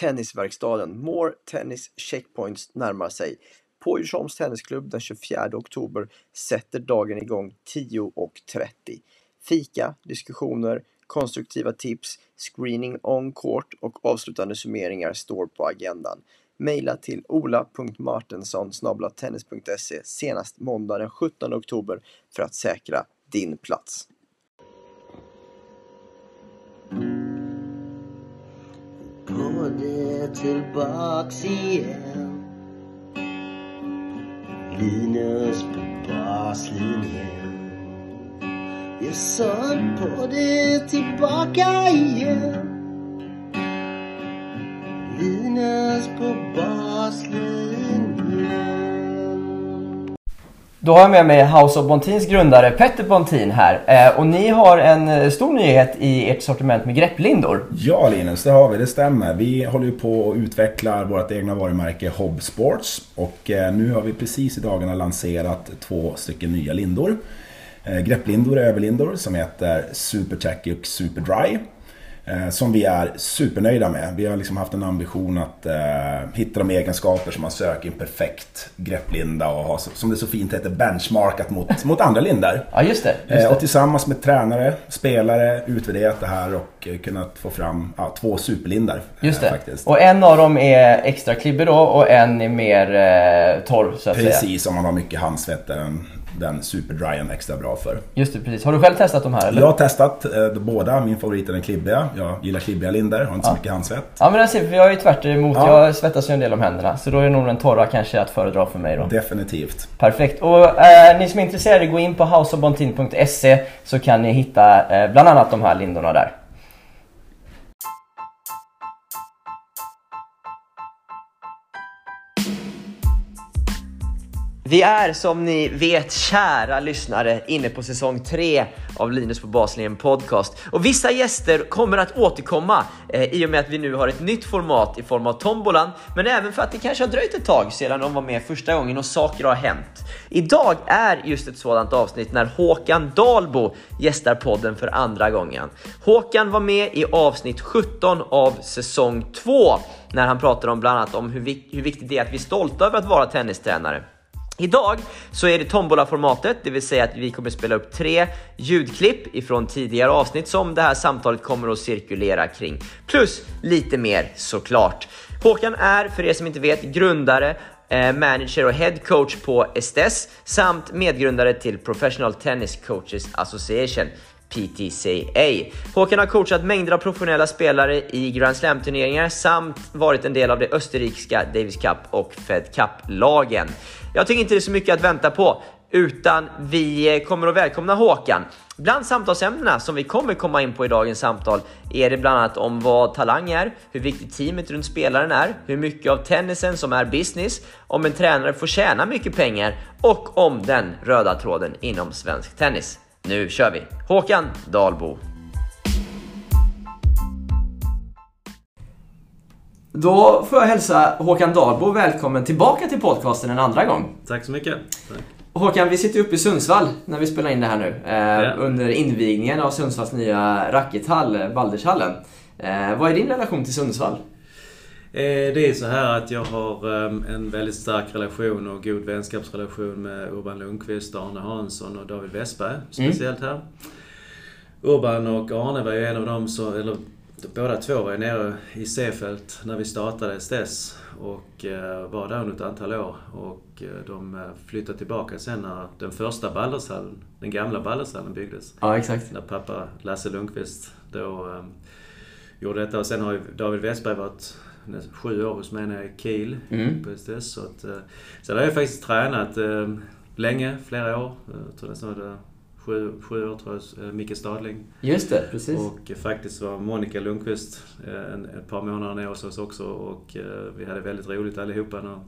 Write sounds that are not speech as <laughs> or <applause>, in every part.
Tennisverkstaden More Tennis Checkpoints närmar sig. På Djursholms Tennisklubb den 24 oktober sätter dagen igång 10.30. Fika, diskussioner, konstruktiva tips, screening on court och avslutande summeringar står på agendan. Maila till ola.martensson senast måndag den 17 oktober för att säkra din plats. Tillbaks igen. Linus på baslinjen. Jag sa på det tillbaka igen. Linus på baslinjen. Då har jag med mig House of Bontins grundare Petter Bontin här. Eh, och ni har en eh, stor nyhet i ert sortiment med grepplindor. Ja Linus, det har vi. Det stämmer. Vi håller ju på och utvecklar vårt egna varumärke Hob Sports. Och eh, nu har vi precis i dagarna lanserat två stycken nya lindor. Eh, grepplindor och överlindor som heter Super Tacky och Super Dry. Eh, som vi är supernöjda med. Vi har liksom haft en ambition att eh, hitta de egenskaper som man söker i en perfekt grepplinda och ha, som det så fint heter, benchmarkat mot, <laughs> mot andra lindar. Ja, just det. Just Eh, det. och tillsammans med tränare, spelare, utvärderat det här och eh, kunnat få fram ja, två superlindar. Just det. Faktiskt. Och en av dem är extra klibbig då och en är mer torr så att säga. Precis, om man har mycket handsvett den superdryen extra bra för. Just det, precis. Har du själv testat de här eller? Jag har testat eh, båda, min favorit är den klibbiga. Jag gillar klibbiga lindar, har inte så mycket handsvett. Ja men alltså, för jag är ju tvärt emot. Ja. Jag svettas ju en del om händerna. Så då är nog den torra kanske att föredra för mig då. Definitivt. Perfekt. Och eh, ni som är intresserade, gå in på houseofbontin.se så kan ni hitta eh, bland annat de här lindorna där. Vi är som ni vet kära lyssnare inne på säsong 3 av Linus på baslinjen podcast. Och vissa gäster kommer att återkomma eh, i och med att vi nu har ett nytt format i form av tombolan. Men även för att det kanske har dröjt ett tag sedan de var med första gången och saker har hänt. Idag är just ett sådant avsnitt när Håkan Dalbo gästar podden för andra gången. Håkan var med i avsnitt 17 av säsong 2 när han pratade om bland annat om hur, vi, hur viktigt det är att vi är stolta över att vara tennistränare. Idag så är det tombola-formatet, det vill säga att vi kommer spela upp tre ljudklipp ifrån tidigare avsnitt som det här samtalet kommer att cirkulera kring. Plus lite mer såklart. Håkan är, för er som inte vet, grundare eh, manager och head coach på Estes samt medgrundare till Professional Tennis Coaches Association. PTCA. Håkan har coachat mängder av professionella spelare i Grand Slam-turneringar samt varit en del av det österrikiska Davis Cup och Fed Cup-lagen. Jag tycker inte det är så mycket att vänta på, utan vi eh, kommer att välkomna Håkan. Bland samtalsämnena som vi kommer komma in på i dagens samtal är det bland annat om vad talang är, hur viktigt teamet runt spelaren är, hur mycket av tennisen som är business, om en tränare får tjäna mycket pengar och om den röda tråden inom svensk tennis. Nu kör vi! Håkan Dalbo. Då får jag hälsa Håkan Dalbo välkommen tillbaka till podcasten en andra gång. Tack så mycket. Tack. Håkan, vi sitter uppe i Sundsvall när vi spelar in det här nu. Eh, Ja. Under invigningen av Sundsvalls nya rackethall, Baldershallen. Eh, vad är din relation till Sundsvall? Eh, Det är så här att jag har ehm, en väldigt stark relation och god vänskapsrelation med Urban Lundqvist, Arne Hansson och David Westberg. Speciellt här. Urban och Arne var ju en av dem som, eller båda två var ju nere i Seefeld när vi startade STS och eh, var där under ett antal år. Och eh, de eh, flyttade tillbaka sen när den första Baldershallen, den gamla Baldershallen byggdes. Ja, exakt. när pappa Lasse Lundqvist då gjorde detta. Och sen har ju David Westberg varit sju år hos mig nere i Kiel Mm. på STS. Så att, sen har jag faktiskt tränat länge, flera år. Jag tror nästan det sju, sju år tror jag, uh, Micke Stadling. Just det, precis. Och faktiskt var Monica Lundqvist eh, en, ett par månader nere hos oss också och eh, vi hade väldigt roligt allihopa.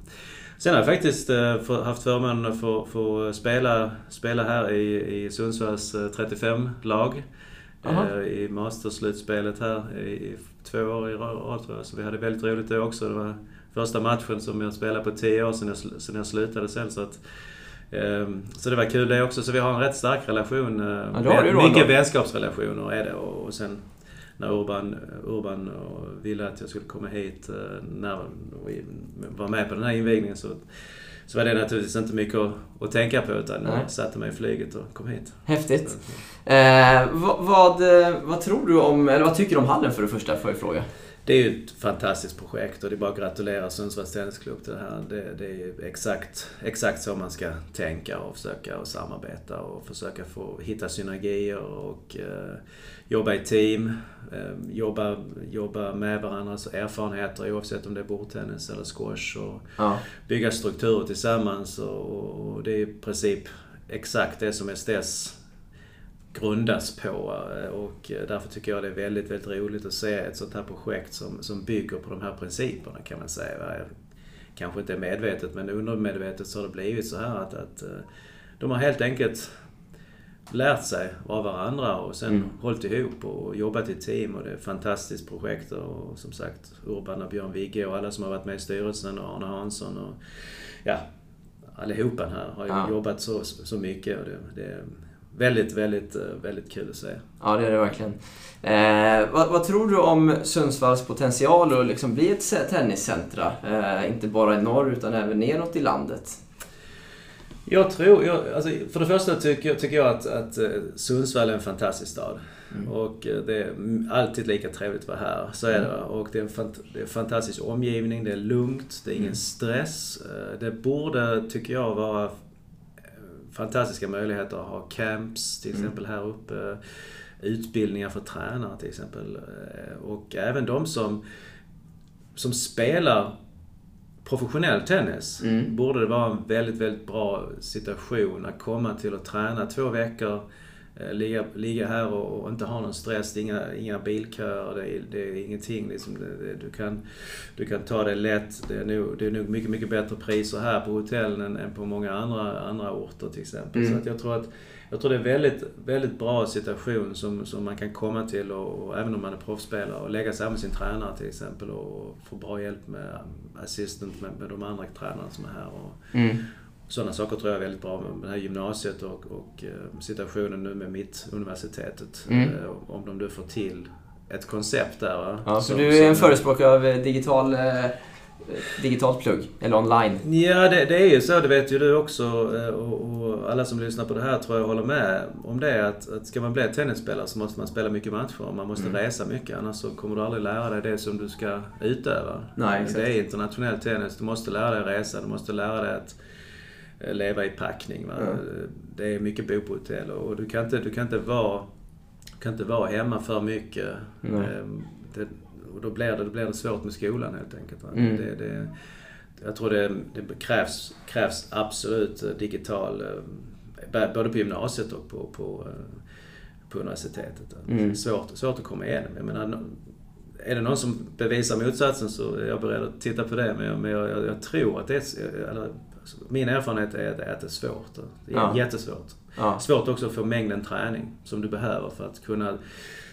Sen har jag faktiskt eh, haft förmånen att få, få spela, spela här i, i Sundsvalls eh, 35-lag. Aha. Eh, I masterslutspelet här i, två år i rad tror jag. Så vi hade väldigt roligt då också. Det var första matchen som jag spelade på tio år sedan jag, sedan jag slutade sen. Så att, så det var kul det också. Så vi har en rätt stark relation. eh, Ja, mycket vänskapsrelationer är det. Och, sen när Urban, Urban ville att jag skulle komma hit eh, när vi var med på den här invigningen så, så var det naturligtvis inte mycket att, att tänka på utan Nej. jag satte mig i flyget och kom hit. Häftigt. Eh, vad, vad, eh, vad tror du om, eller vad tycker du om hallen för det första, får jag fråga? Det är ju ett fantastiskt projekt och det är bara att gratulera Sundsvalls Tennisklubb till det här. Det, det är exakt, exakt så man ska tänka och försöka och samarbeta och försöka få hitta synergier och eh, jobba i team. Eh, jobba, jobba med varandras erfarenheter oavsett om det är bordtennis eller squash. Och Ja. bygga strukturer tillsammans och, och det är i princip exakt det som STS grundas på. eh, Och därför tycker jag det är väldigt, väldigt roligt att se ett sånt här projekt som, som bygger på de här principerna kan man säga. Kanske inte medvetet men undermedvetet så har det blivit så här att, att eh, de har helt enkelt lärt sig av varandra och sen Mm. hållit ihop och jobbat i team och det är ett fantastiskt projekt och som sagt Urban och Björn Wigge och alla som har varit med i styrelsen och Arne Hansson och ja, allihopa här har ju Ja. jobbat så, så mycket och det, det väldigt, väldigt, eh, väldigt kul att se. Ja, det är det verkligen. Eh, vad, vad tror du om Sundsvalls potential att liksom bli ett tenniscentra? Eh, inte bara i norr utan även neråt i landet. Jag tror, jag, alltså, för det första tycker, jag- tycker jag att, att eh, Sundsvall är en fantastisk stad. Och eh, det är mm, alltid lika trevligt att vara här. Så är det. Och det är en, fant, det är en fantastisk omgivning, det är lugnt, det är ingen stress. Eh, Det borde, tycker jag, vara fantastiska möjligheter att ha camps, till exempel här uppe. Utbildningar för tränare till exempel. Eh, Och även de som, som spelar professionell tennis Mm. borde det vara en väldigt, väldigt bra situation att komma till att träna två veckor, ligga, ligga här och, och inte ha någon stress, inga, inga bilköer, det är, det är ingenting. Liksom, det, det, du, kan, du kan ta det lätt. Det är nog, det är nog mycket, mycket bättre priser här på hotellen än, än på många andra, andra orter till exempel. Mm. Så att jag tror att jag tror det är en väldigt, väldigt bra situation som, som man kan komma till och, och även om man är proffsspelare och lägga sig med sin tränare till exempel och få bra hjälp med assistent med, med de andra tränarna som är här. Och, Mm. Sådana saker tror jag är väldigt bra med det här gymnasiet och, och eh, situationen nu med Mittuniversitetet. Mm. Eh, Om de nu får till ett koncept där. va? Ja, för Som- du är en förespråkare av eh, digital, eh, digitalt plugg, eller online. Ja, det, det är ju så. Det vet ju du också. Och, och alla som lyssnar på det här tror jag håller med om det. Att, att ska man bli tennisspelare så måste man spela mycket matcher. Man måste Mm. resa mycket. Annars så kommer du aldrig lära dig det som du ska utöva. Nej, exakt. Det är internationell tennis. Du måste lära dig resa. Du måste lära dig att leva i packning. Va? Ja. Det är mycket bo på hotell och du kan inte, du kan inte vara kan inte vara hemma för mycket. Ehm, Det, och då blir, det, då blir det svårt med skolan helt enkelt. Va? Mm. Det, det, jag tror det, det krävs, krävs absolut eh, digital, eh, både på gymnasiet och på, på, eh, på universitetet. Mm. Svårt, svårt att komma igenom. Jag menar, är det någon som bevisar motsatsen så är jag beredd att titta på det. Men jag, men jag, jag, tror att det är... Eller, min erfarenhet är att det- är svårt. Det är Ja. jättesvårt. Ja. Svårt också att få mängden träning som du behöver för att kunna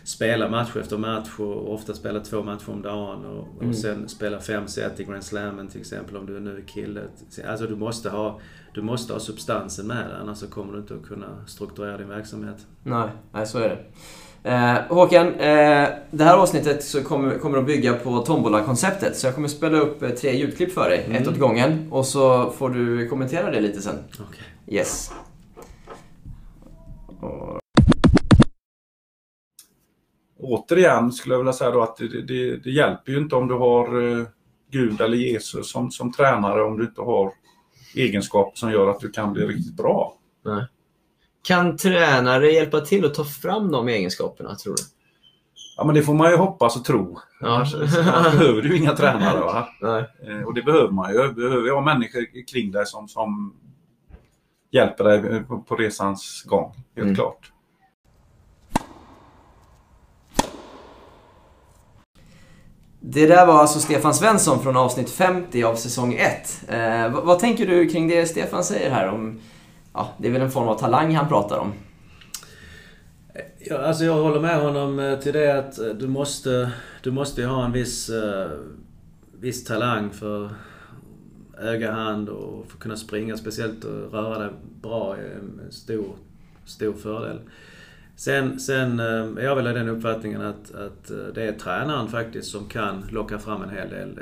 spela match efter match och ofta spela två matcher om dagen och, och Mm. sen spela fem set i Grand Slammen till exempel om du är kille. Alltså du måste ha, du måste ha substansen med dig annars så kommer du inte att kunna strukturera din verksamhet. Nej, nej så är det. Eh, Håkan, eh, det här avsnittet så kommer, kommer att bygga på Tombola-konceptet. Så jag kommer spela upp eh, tre ljudklipp för dig, ett Mm. åt gången. Och så får du kommentera det lite sen. Okej. Yes. Och, återigen skulle jag vilja säga då att det, det, det hjälper ju inte om du har eh, Gud eller Jesus som, som tränare om du inte har egenskaper som gör att du kan bli riktigt bra. Kan tränare hjälpa till att ta fram de egenskaperna, tror du? Ja men det får man ju hoppas och tro. Ja. Annars behöver ju inga tränare. Va? <laughs> Nej. Eh, Och det behöver man ju. Behöver ju ha människor kring dig som, som hjälper dig på, på resans gång. Helt Mm. klart. Det där var alltså Stefan Svensson från avsnitt 50 av säsong 1. Eh, vad, vad tänker du kring det Stefan säger här om... Ja, det är väl en form av talang han pratar om. Ja, alltså jag håller med honom eh, till det att eh, du måste, du måste ju ha en viss, eh, viss talang för öga, hand och för att kunna springa. Speciellt att röra dig bra är en stor, stor fördel. Sen, sen är jag väl av den uppfattningen att, att det är tränaren faktiskt som kan locka fram en hel del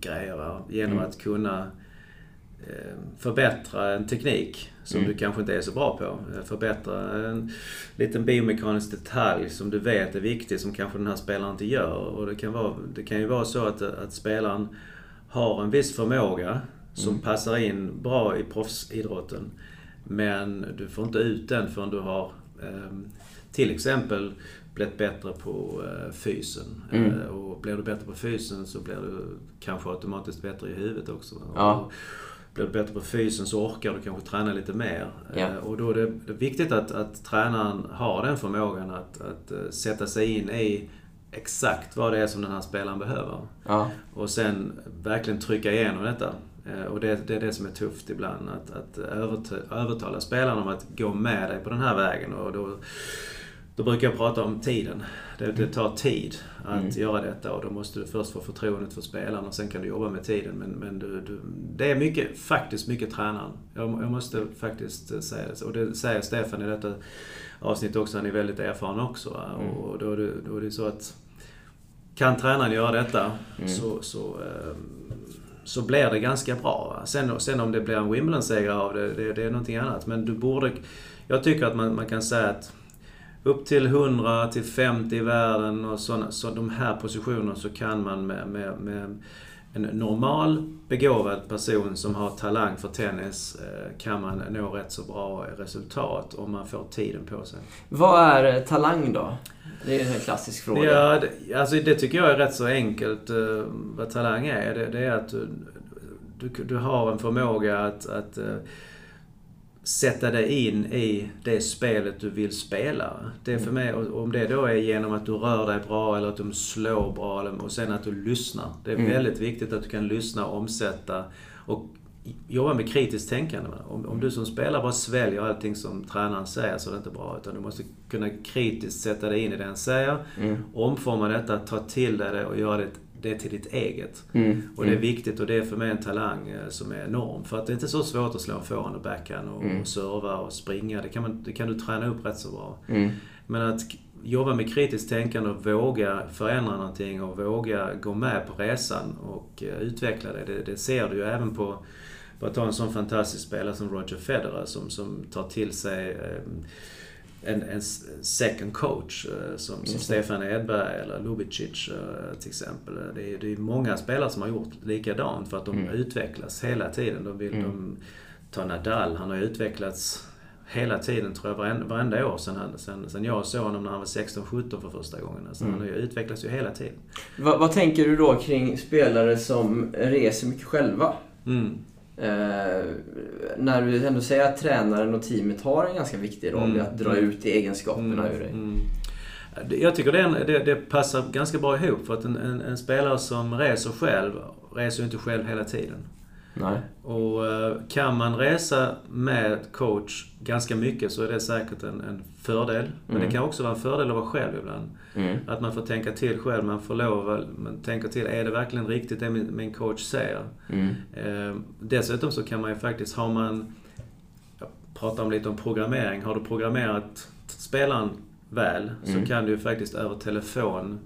grejer va? genom Mm. att kunna förbättra en teknik som Mm. du kanske inte är så bra på. Eh, Förbättra en liten biomekanisk detalj som du vet är viktig som kanske den här spelaren inte gör. Och det kan, vara, det kan ju vara så att, att spelaren har en viss förmåga som Mm. passar in bra i proffsidrotten. Men du får inte ut den förrän du har ehm, till exempel blivit bättre på eh, fysen. Mm. Eh, och blir du bättre på fysen så blir du kanske automatiskt bättre i huvudet också. Ja. Och blir du bättre på fysen så orkar du kanske träna lite mer. Ja. Eh, och då är det, viktigt att, att tränaren har den förmågan att, att eh, sätta sig in i exakt vad det är som den här spelaren behöver. Ja. Och sen verkligen trycka igenom detta. Eh, Och det, det är det som är tufft ibland. Att, att överta- övertala spelarna om att gå med dig på den här vägen. Och då, då brukar jag prata om tiden. Det, det tar tid att Mm. göra detta och då måste du först få förtroendet för spelaren och sen kan du jobba med tiden. Men, men du, du, det är mycket, faktiskt mycket tränaren. Jag, jag måste faktiskt eh, säga det. Och det säger Stefan i detta avsnitt också. Han är väldigt erfaren också. Mm. Och då då är det så att kan tränaren göra detta Mm. så, så, ehm, så blir det ganska bra. Sen, sen om det blir en Wimbledon-seger av det, det, det är någonting annat. Men du borde... Jag tycker att man, man kan säga att upp till 100 till 50 i världen och såna, så de här positionerna så kan man med, med, med en normal begåvad person som har talang för tennis eh, kan man nå rätt så bra resultat om man får tiden på sig. Vad är eh, talang då? Det är en klassisk fråga. Ja, det, alltså det tycker jag är rätt så enkelt eh, vad talang är. Det, det är att du, du, du har en förmåga att, att sätta dig in i det spelet du vill spela. Det är för mig, och om det då är genom att du rör dig bra eller att du slår bra och sen att du lyssnar. Det är Mm. väldigt viktigt att du kan lyssna, omsätta och jobba med kritiskt tänkande. Om, om du som spelare bara sväljer allting som tränaren säger så är det inte bra. Utan du måste kunna kritiskt sätta dig in i det han säger, Mm. omforma detta, ta till dig det och göra det, det till ditt eget. Mm. Och det är Mm. viktigt och det är för mig en talang eh, som är enorm. För att det är inte så svårt att slå en forehand och backhand och, Mm. och serva och springa. Det kan, man, det kan du träna upp rätt så bra. Mm. Men att jobba med kritiskt tänkande och våga förändra någonting och våga gå med på resan och eh, utveckla det. Det, det ser du ju även på, att ta en sån fantastisk spelare som Roger Federer som, som tar till sig eh, en, en second coach eh, som, som. Stefan Edberg eller Lubicic eh, till exempel. Det är, det är många spelare som har gjort likadant för att de Mm. utvecklas hela tiden. De vill, Mm. de, ta Nadal, han har ju utvecklats hela tiden tror jag, varenda, varenda år sen, han, sen, sen jag såg honom när han var 16-17 för första gången. Alltså, Mm. Han har ju utvecklats ju hela tiden. Vad, vad tänker du då kring spelare som reser mycket själva? Mm. Eh, när du ändå säger att tränaren och teamet har en ganska viktig roll i Mm. att dra ut egenskaperna ur dig. Mm. Jag tycker det, en- det, det passar ganska bra ihop för att en, en, en spelare som reser själv, reser ju inte själv hela tiden. Nej. Och eh, kan man resa med coach ganska mycket så är det säkert en, en fördel. Men Mm. det kan också vara en fördel att vara själv ibland. Mm. Att man får tänka till själv, man får lov att man tänker till. Är det verkligen riktigt det min, min coach säger? Mm. Eh, dessutom så kan man ju faktiskt, har man... Jag pratar om lite om programmering. Har du programmerat spelaren väl Mm. så kan du ju faktiskt över telefon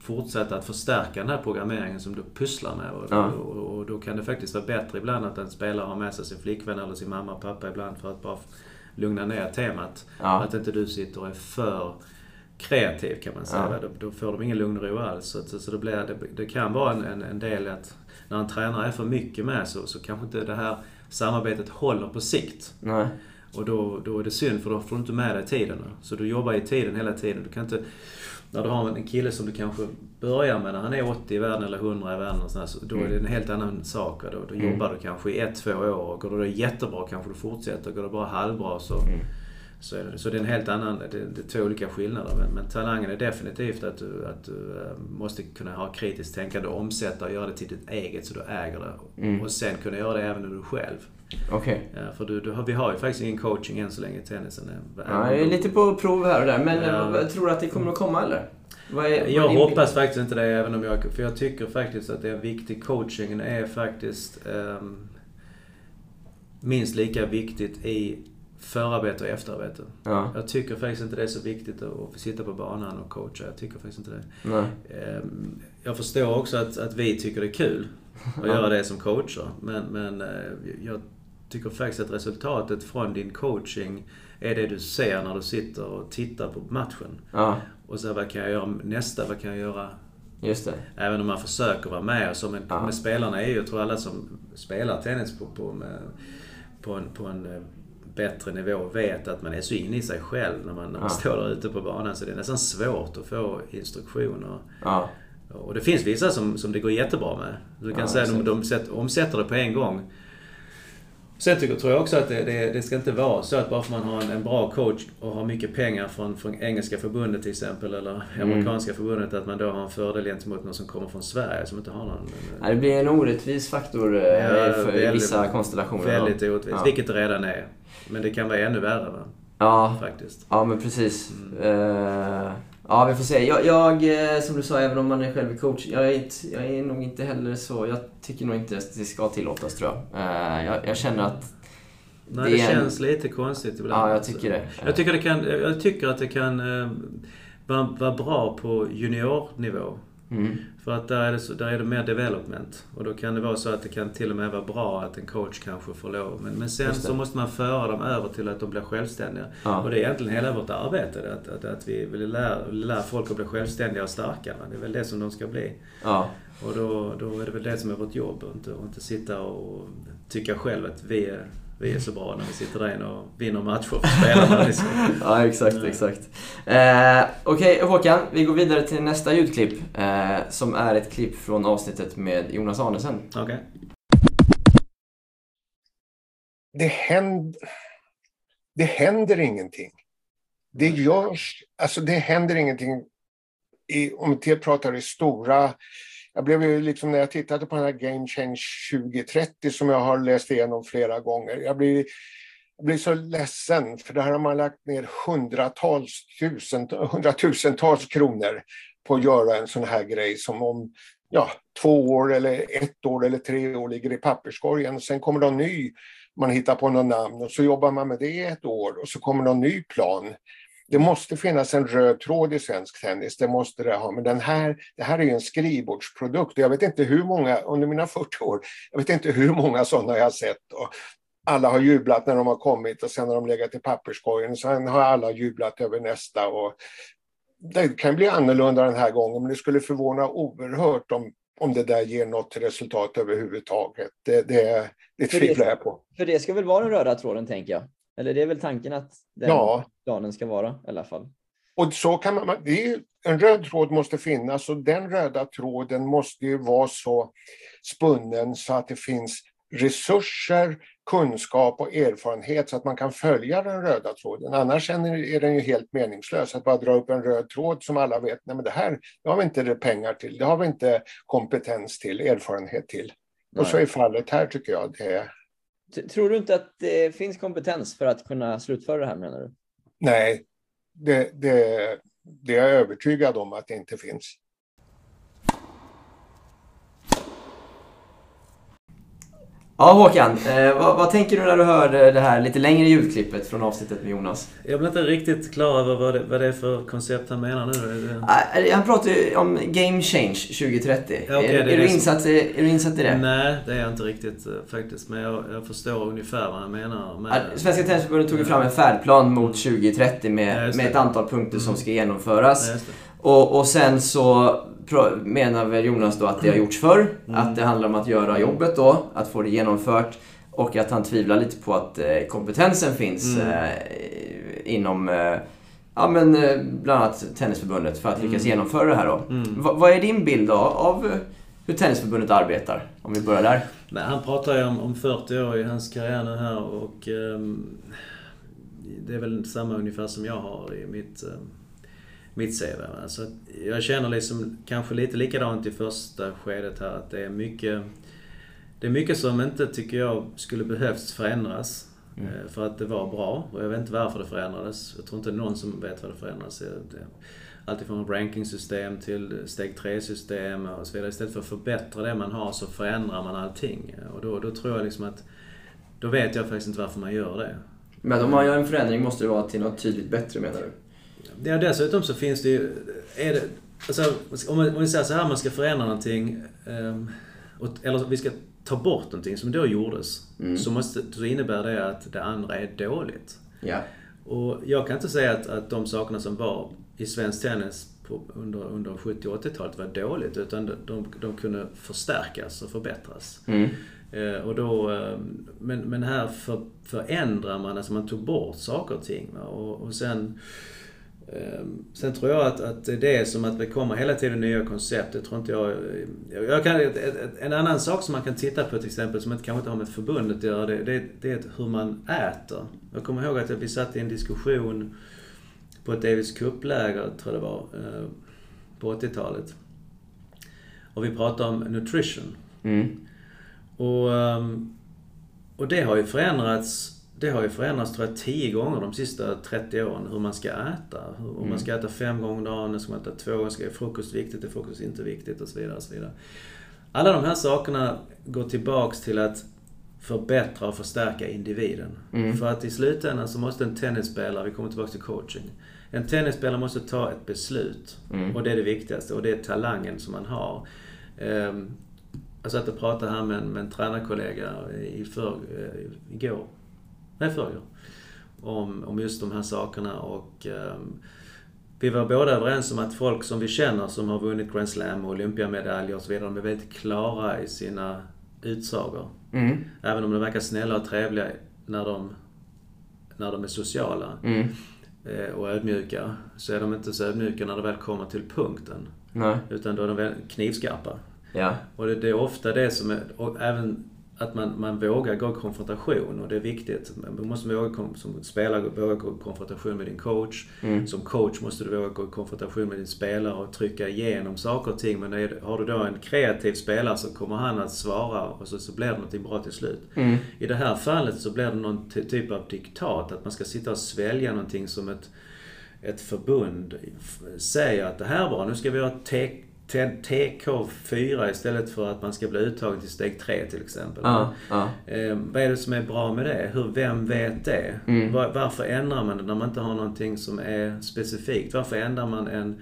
fortsätta att förstärka den här programmeringen som du pusslar med. Och, Ja. och, och då kan det faktiskt vara bättre ibland att en spelare har med sig sin flickvän eller sin mamma och pappa ibland för att bara lugna ner temat. Ja. Att inte du sitter och är för kreativ kan man säga. Ja. Då, då får de ingen lugn och ro alls. Så, så det, blir, det, det kan vara en, en, en del att när en tränare är för mycket med så, så kanske inte det här samarbetet håller på sikt. Nej. Och då, då är det synd för då får du inte med dig tiden. Så du jobbar i tiden hela tiden. Du kan inte... När du har en kille som du kanske börjar med när han är 80 i världen eller 100 i världen och sådär, så då är det en helt annan sak. Då, då Mm. jobbar du kanske i ett, två år. Och går det jättebra kanske du fortsätter. Går det bara halvbra så, Mm. så är det, så det är en helt annan... Det, det är två olika skillnader. Men, men talangen är definitivt att du, att du eh, måste kunna ha kritiskt tänkande omsätta och göra det till ditt eget så du äger det. Mm. Och sen kunna göra det även när du själv. Okej. Ja, för du, du vi har ju faktiskt ingen coaching än så länge i tennisen. Ja, jag är lite på prov här och där, men Ja. eh, tror du att det kommer att komma eller? Vad är, vad Jag hoppas faktiskt inte det, även om jag... För jag tycker faktiskt att det är viktigt. Coachingen är faktiskt ehm, minst lika viktigt i förarbete och efterarbete. Ja. Jag tycker faktiskt inte det är så viktigt att sitta på banan och coacha. Jag tycker faktiskt inte det. Ehm, Jag förstår också att, att vi tycker det är kul att <laughs> göra det som coacher. Men, men eh, jag tycker faktiskt att resultatet från din coaching är det du ser när du sitter och tittar på matchen. Ja, Och så vad kan jag göra nästa? Vad kan jag göra? just det. Även om man försöker vara med. Och så, men, Ja. men spelarna är ju, jag tror alla som spelar tennis på, på, med, på, en, på en eh, bättre nivå vet att man är så inne i sig själv när man, när man Ja. står där ute på banan. Så det är nästan svårt att få instruktioner. Ja, Och det finns vissa som, som det går jättebra med. Du kan Ja, säga att de, de sätt, omsätter det på en gång. Sen tycker, tror jag också att det, det, det ska inte vara så att bara för man har en, en bra coach och har mycket pengar från, från engelska förbundet till exempel eller Mm. amerikanska förbundet att man då har en fördel gentemot någon som kommer från Sverige som inte har någon... Ja, det blir en orättvis faktor eh, Ja, för väldigt- vissa konstellationer. Väldigt orättvist, Ja. vilket det redan är. Men det kan vara ännu värre va? Ja, faktiskt. ja men precis. Mm. Eh, ja, vi får se. Jag, jag, eh, som du sa, även om man är själv coach, jag är, inte, jag är nog inte heller så... Jag tycker nog inte att det ska tillåtas, tror jag. Eh, jag, jag känner att... Nej, Det det, är en- känns lite konstigt ibland. Ja, jag tycker det. Jag tycker, det kan, jag tycker att det kan eh, vara, vara bra på juniornivå. Mm. För att där är, det så, där är det mer development. Och då kan det vara så att det kan till och med vara bra att en coach kanske får lov. Men, men sen så måste man föra dem över till att de blir självständiga. Ja. Och det är egentligen hela vårt arbete. Att, att, att vi vill lära, lära folk att bli självständiga och starka. Det är väl det som de ska bli. Ja. Och då, då är det väl det som är vårt jobb. Och inte, och inte sitta och tycka själv att vi är, vi är så bra när vi sitter där inne och vinner matcher för spelarna. <laughs> Liksom. Ja, exakt, exakt. Eh, Okej, Håkan. Vi går vidare till nästa ljudklipp. Eh, som är ett klipp från avsnittet med Jonas Arnesen. Okej. det händer, det händer ingenting. Det görs, alltså det händer ingenting. I, om vi pratar i stora... Jag blev ju liksom när jag tittade på den här Game Change 2030 som jag har läst igenom flera gånger. Jag blir, jag blir så ledsen för där har man lagt ner hundratals, tusen, hundratusentals kronor på att göra en sån här grej som om ja, två år eller ett år eller tre år ligger i papperskorgen. Sen kommer någon ny man hittar på något namn och så jobbar man med det i ett år och så kommer någon ny plan. Det måste finnas en röd tråd i svensk tennis, det måste det ha. Men den här, det här är ju en skrivbordsprodukt och jag vet inte hur många, under mina 40 år, jag vet inte hur många sådana jag har sett. Och alla har jublat när de har kommit och sen har de legat i papperskorgen. Sen har alla jublat över nästa. Och det kan bli annorlunda den här gången, men det skulle förvåna oerhört om, om det där ger något resultat överhuvudtaget. Det, det, det- tvivlar jag på. För det ska väl vara den röda tråden, tänker jag. Eller det är väl tanken att den Ja. planen ska vara i alla fall. Och så kan man, det är, en röd tråd måste finnas och den röda tråden måste ju vara så spunnen så att det finns resurser, kunskap och erfarenhet så att man kan följa den röda tråden. Annars är den ju helt meningslös att bara dra upp en röd tråd som alla vet, nej men det här det har vi inte pengar till, det har vi inte kompetens till, erfarenhet till. Och så är fallet här tycker jag. Det är, Tror du inte att det finns kompetens för att kunna slutföra det här, menar du? nej, det, det, det är jag övertygad om att det inte finns. Ja, Håkan. Eh, vad, vad tänker du när du hör det här lite längre ljudklippet från avsnittet med Jonas? Jag blir inte riktigt klar över vad det, vad det är för koncept han menar nu. Det... Eh, Han pratar ju om Game Change 2030. Ja, okej, är, du insatt i, är du insatt i det? Nej, det är jag inte riktigt eh, faktiskt. Men jag, jag förstår ungefär vad han menar. Med... Ja, Svenska Tennisförbundet tog ju fram en färdplan mot 2030 Ja, med, just med ett antal punkter som ska genomföras. Ja. Och, och sen så menar väl Jonas då att det har gjorts förr. Mm. Att det handlar om att göra jobbet då, att få det genomfört. Och att han tvivlar lite på att eh, kompetensen finns Mm. eh, inom eh, ja, men, eh, bland annat Tennisförbundet för att lyckas genomföra det här då. Mm. Va- vad är din bild då av eh, hur Tennisförbundet arbetar? Om vi börjar där. Nej, han pratar ju om, om 40 år i hans karriär nu här och ehm, det är väl samma ungefär som jag har i mitt, mitt CV. va. Så jag känner liksom kanske lite likadant i första skedet här att det är mycket det är mycket som inte, tycker jag, skulle behövts förändras. eh, För att det var bra. Och jag vet inte varför det förändrades. Jag tror inte någon som vet vad det förändrades. Alltifrån rankingsystem till steg 3-system och så vidare. Istället för att förbättra det man har så förändrar man allting. Och då, då tror jag liksom att... Då vet jag faktiskt inte varför man gör det. Men om man gör en förändring måste det vara till något tydligt bättre menar du? Ja, dessutom så finns det ju... Är det, alltså, om, vi säger så här, man ska förändra någonting. ehm, och, eller vi ska ta bort någonting som då gjordes. Mm. Så, måste, så innebär det att det andra är dåligt. Ja. Och jag kan inte säga att, att de sakerna som var i svensk tennis på, under, under 70 och 80-talet var dåligt. Utan de, de, de kunde förstärkas och förbättras. Mm. Eh, och då, eh, men, men här för, förändrar man, alltså man tog bort saker och ting. Och, och sen, sen tror jag att, att det är som att det kommer hela tiden nya koncept. Det tror inte jag... jag- kan, en annan sak som man kan titta på till exempel, som inte, kanske inte har med förbundet att göra, det, det, det är hur man äter. Jag kommer ihåg att vi satt i en diskussion på ett Davis Cup-läger, tror jag det var, eh, på 80-talet. Och vi pratade om nutrition. Mm. Och, ehm, och det har ju förändrats det har ju förändrats tror jag tio gånger de sista 30 åren hur man ska äta. Om man ska äta fem gånger om dagen, ska man äta två gånger, ska är frukost viktigt, är frukost inte viktigt och så vidare. Och så vidare. Alla de här sakerna går tillbaks till att förbättra och förstärka individen. Mm. För att i slutändan så måste en tennisspelare, vi kommer tillbaka till coaching. En tennisspelare måste ta ett beslut. Mm. Och det är det viktigaste. Och det är talangen som man har. Ehm, jag satt och pratade här med en, med en tränarkollega i för, eh, igår. Nej, förrgår. Om, om just de här sakerna och ehm, vi var båda överens om att folk som vi känner som har vunnit Grand Slam och Olympiamedaljer och så vidare, de är väldigt klara i sina utsagor. Mm. Även om de verkar snälla och trevliga när de, när de är sociala Mm. eh, och ödmjuka, så är de inte så ödmjuka när det väl kommer till punkten. Nej. Utan då är de knivskarpa. Ja. Och det, det är ofta det som är, och även att man, man vågar gå i konfrontation och det är viktigt. Man måste våga, som spelare våga gå i konfrontation med din coach. Mm. Som coach måste du våga gå i konfrontation med din spelare och trycka igenom saker och ting. Men är, har du då en kreativ spelare så kommer han att svara och så, så blir det någonting bra till slut. Mm. I det här fallet så blir det någon ty- typ av diktat. Att man ska sitta och svälja någonting som ett, ett förbund säger att det här är bra, nu ska vi ha T- T- TK4 istället för att man ska bli uttagen till steg 3 till exempel. Ja. Ja. Eh, vad är det som är bra med det? Hur, vem vet det? Mm. Var, varför ändrar man det när man inte har någonting som är specifikt? Varför ändrar man en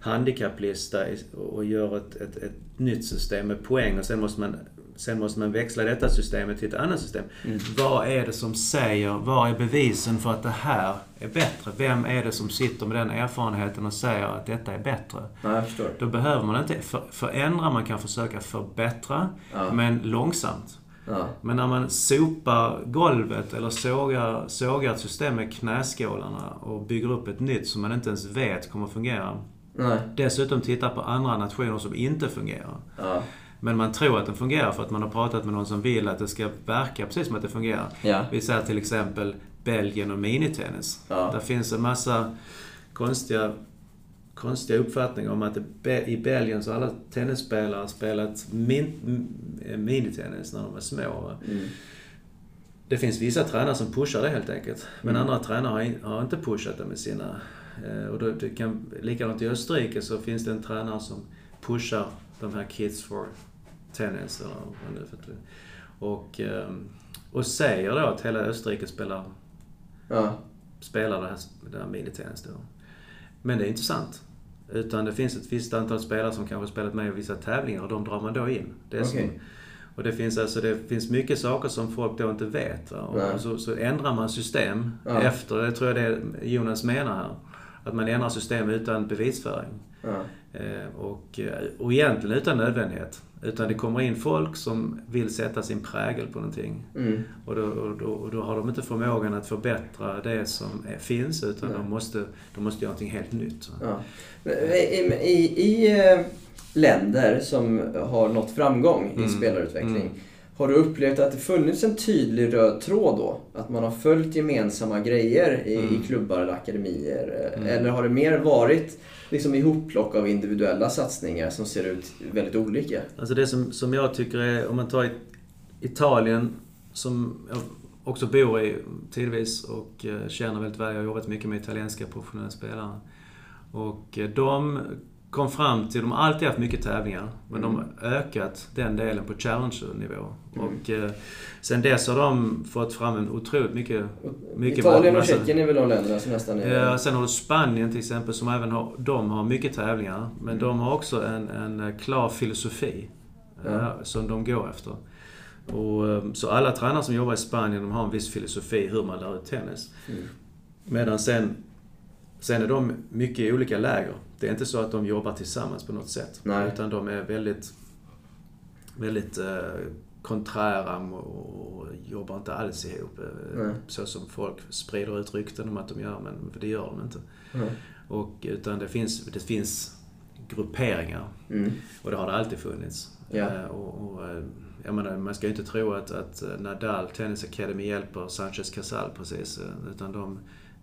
handikapplista och gör ett, ett, ett nytt system med poäng och sen måste man Sen måste man växla detta systemet till ett annat system. Mm. Vad är det som säger, vad är bevisen för att det här är bättre? Vem är det som sitter med den erfarenheten och säger att detta är bättre? ja, jag förstår. Då behöver man inte för, förändra, man kan försöka förbättra, Ja. men långsamt. Ja. Men när man sopar golvet eller sågar, sågar ett system med knäskålarna och bygger upp ett nytt som man inte ens vet kommer fungera. Nej. Dessutom tittar på andra nationer som inte fungerar. Ja. Men man tror att den fungerar för att man har pratat med någon som vill att det ska verka precis som att det fungerar. Ja. Vi säger till exempel Belgien och minitennis. Ja. Där finns en massa konstiga, konstiga uppfattningar om att det, i Belgien så har alla tennisspelare spelat min, minitennis när de var små. Mm. Det finns vissa tränare som pushar det helt enkelt. Men Mm. andra tränare har, har inte pushat det med sina... Eh, och då, det kan, likadant i Österrike så finns det en tränare som pushar de här Kids for Tennis. Eller vad det för och, ehm, och säger då att hela Österrike spelar, Ja. spelar det här, det här minitennis då. Men det är inte sant. Utan det finns ett visst antal spelare som kanske spelat med i vissa tävlingar och de drar man då in. Det är som, och det finns alltså det finns mycket saker som folk då inte vet. Och så, så ändrar man system Ja. efter, det tror jag det Jonas menar här. Att man ändrar system utan bevisföring. Ja. Eh, och, eh, och egentligen utan nödvändighet. Utan det kommer in folk som vill sätta sin prägel på någonting. Mm. Och då, och, då, och då har de inte förmågan att förbättra det som är, finns utan Nej. de måste, de måste göra någonting helt nytt. Ja. Men I, i, i eh, länder som har nått framgång i Mm. spelarutveckling, Mm. har du upplevt att det funnits en tydlig röd tråd då? Att man har följt gemensamma grejer i, Mm. i klubbar eller akademier? eh, Mm. Eller har det mer varit liksom ihopplock av individuella satsningar som ser ut väldigt olika? Alltså det som, som jag tycker är, om man tar Italien, som jag också bor i tidvis och eh, känner väldigt väl. Jag har jobbat mycket med italienska professionella spelare. Och eh, de kom fram till, de har alltid haft mycket tävlingar, men de Mm. har ökat den delen på Challenger-nivå. Och eh, sen dess har de fått fram en otroligt mycket... mycket Italien och massa- Tjeckien är väl de länderna som nästan är... Ja, sen har du Spanien till exempel som även har, de har mycket tävlingar. Men Mm. de har också en, en eh, klar filosofi eh, som de går efter. Och, eh, så alla tränare som jobbar i Spanien de har en viss filosofi hur man lär ut tennis. Mm. Medan sen, sen är de mycket i olika läger. Det är inte så att de jobbar tillsammans på något sätt. Nej. Utan de är väldigt, väldigt eh, konträra och jobbar inte alls ihop. eh, Nej. Så som folk sprider ut rykten om att de gör, men det gör de inte. Nej. Och, utan det finns, det finns grupperingar. Mm. Och det har det alltid funnits. Ja. Eh, och, och, eh, jag menar, man ska ju inte tro att, att Nadal Tennis Academy hjälper Sanchez Casal precis. Utan de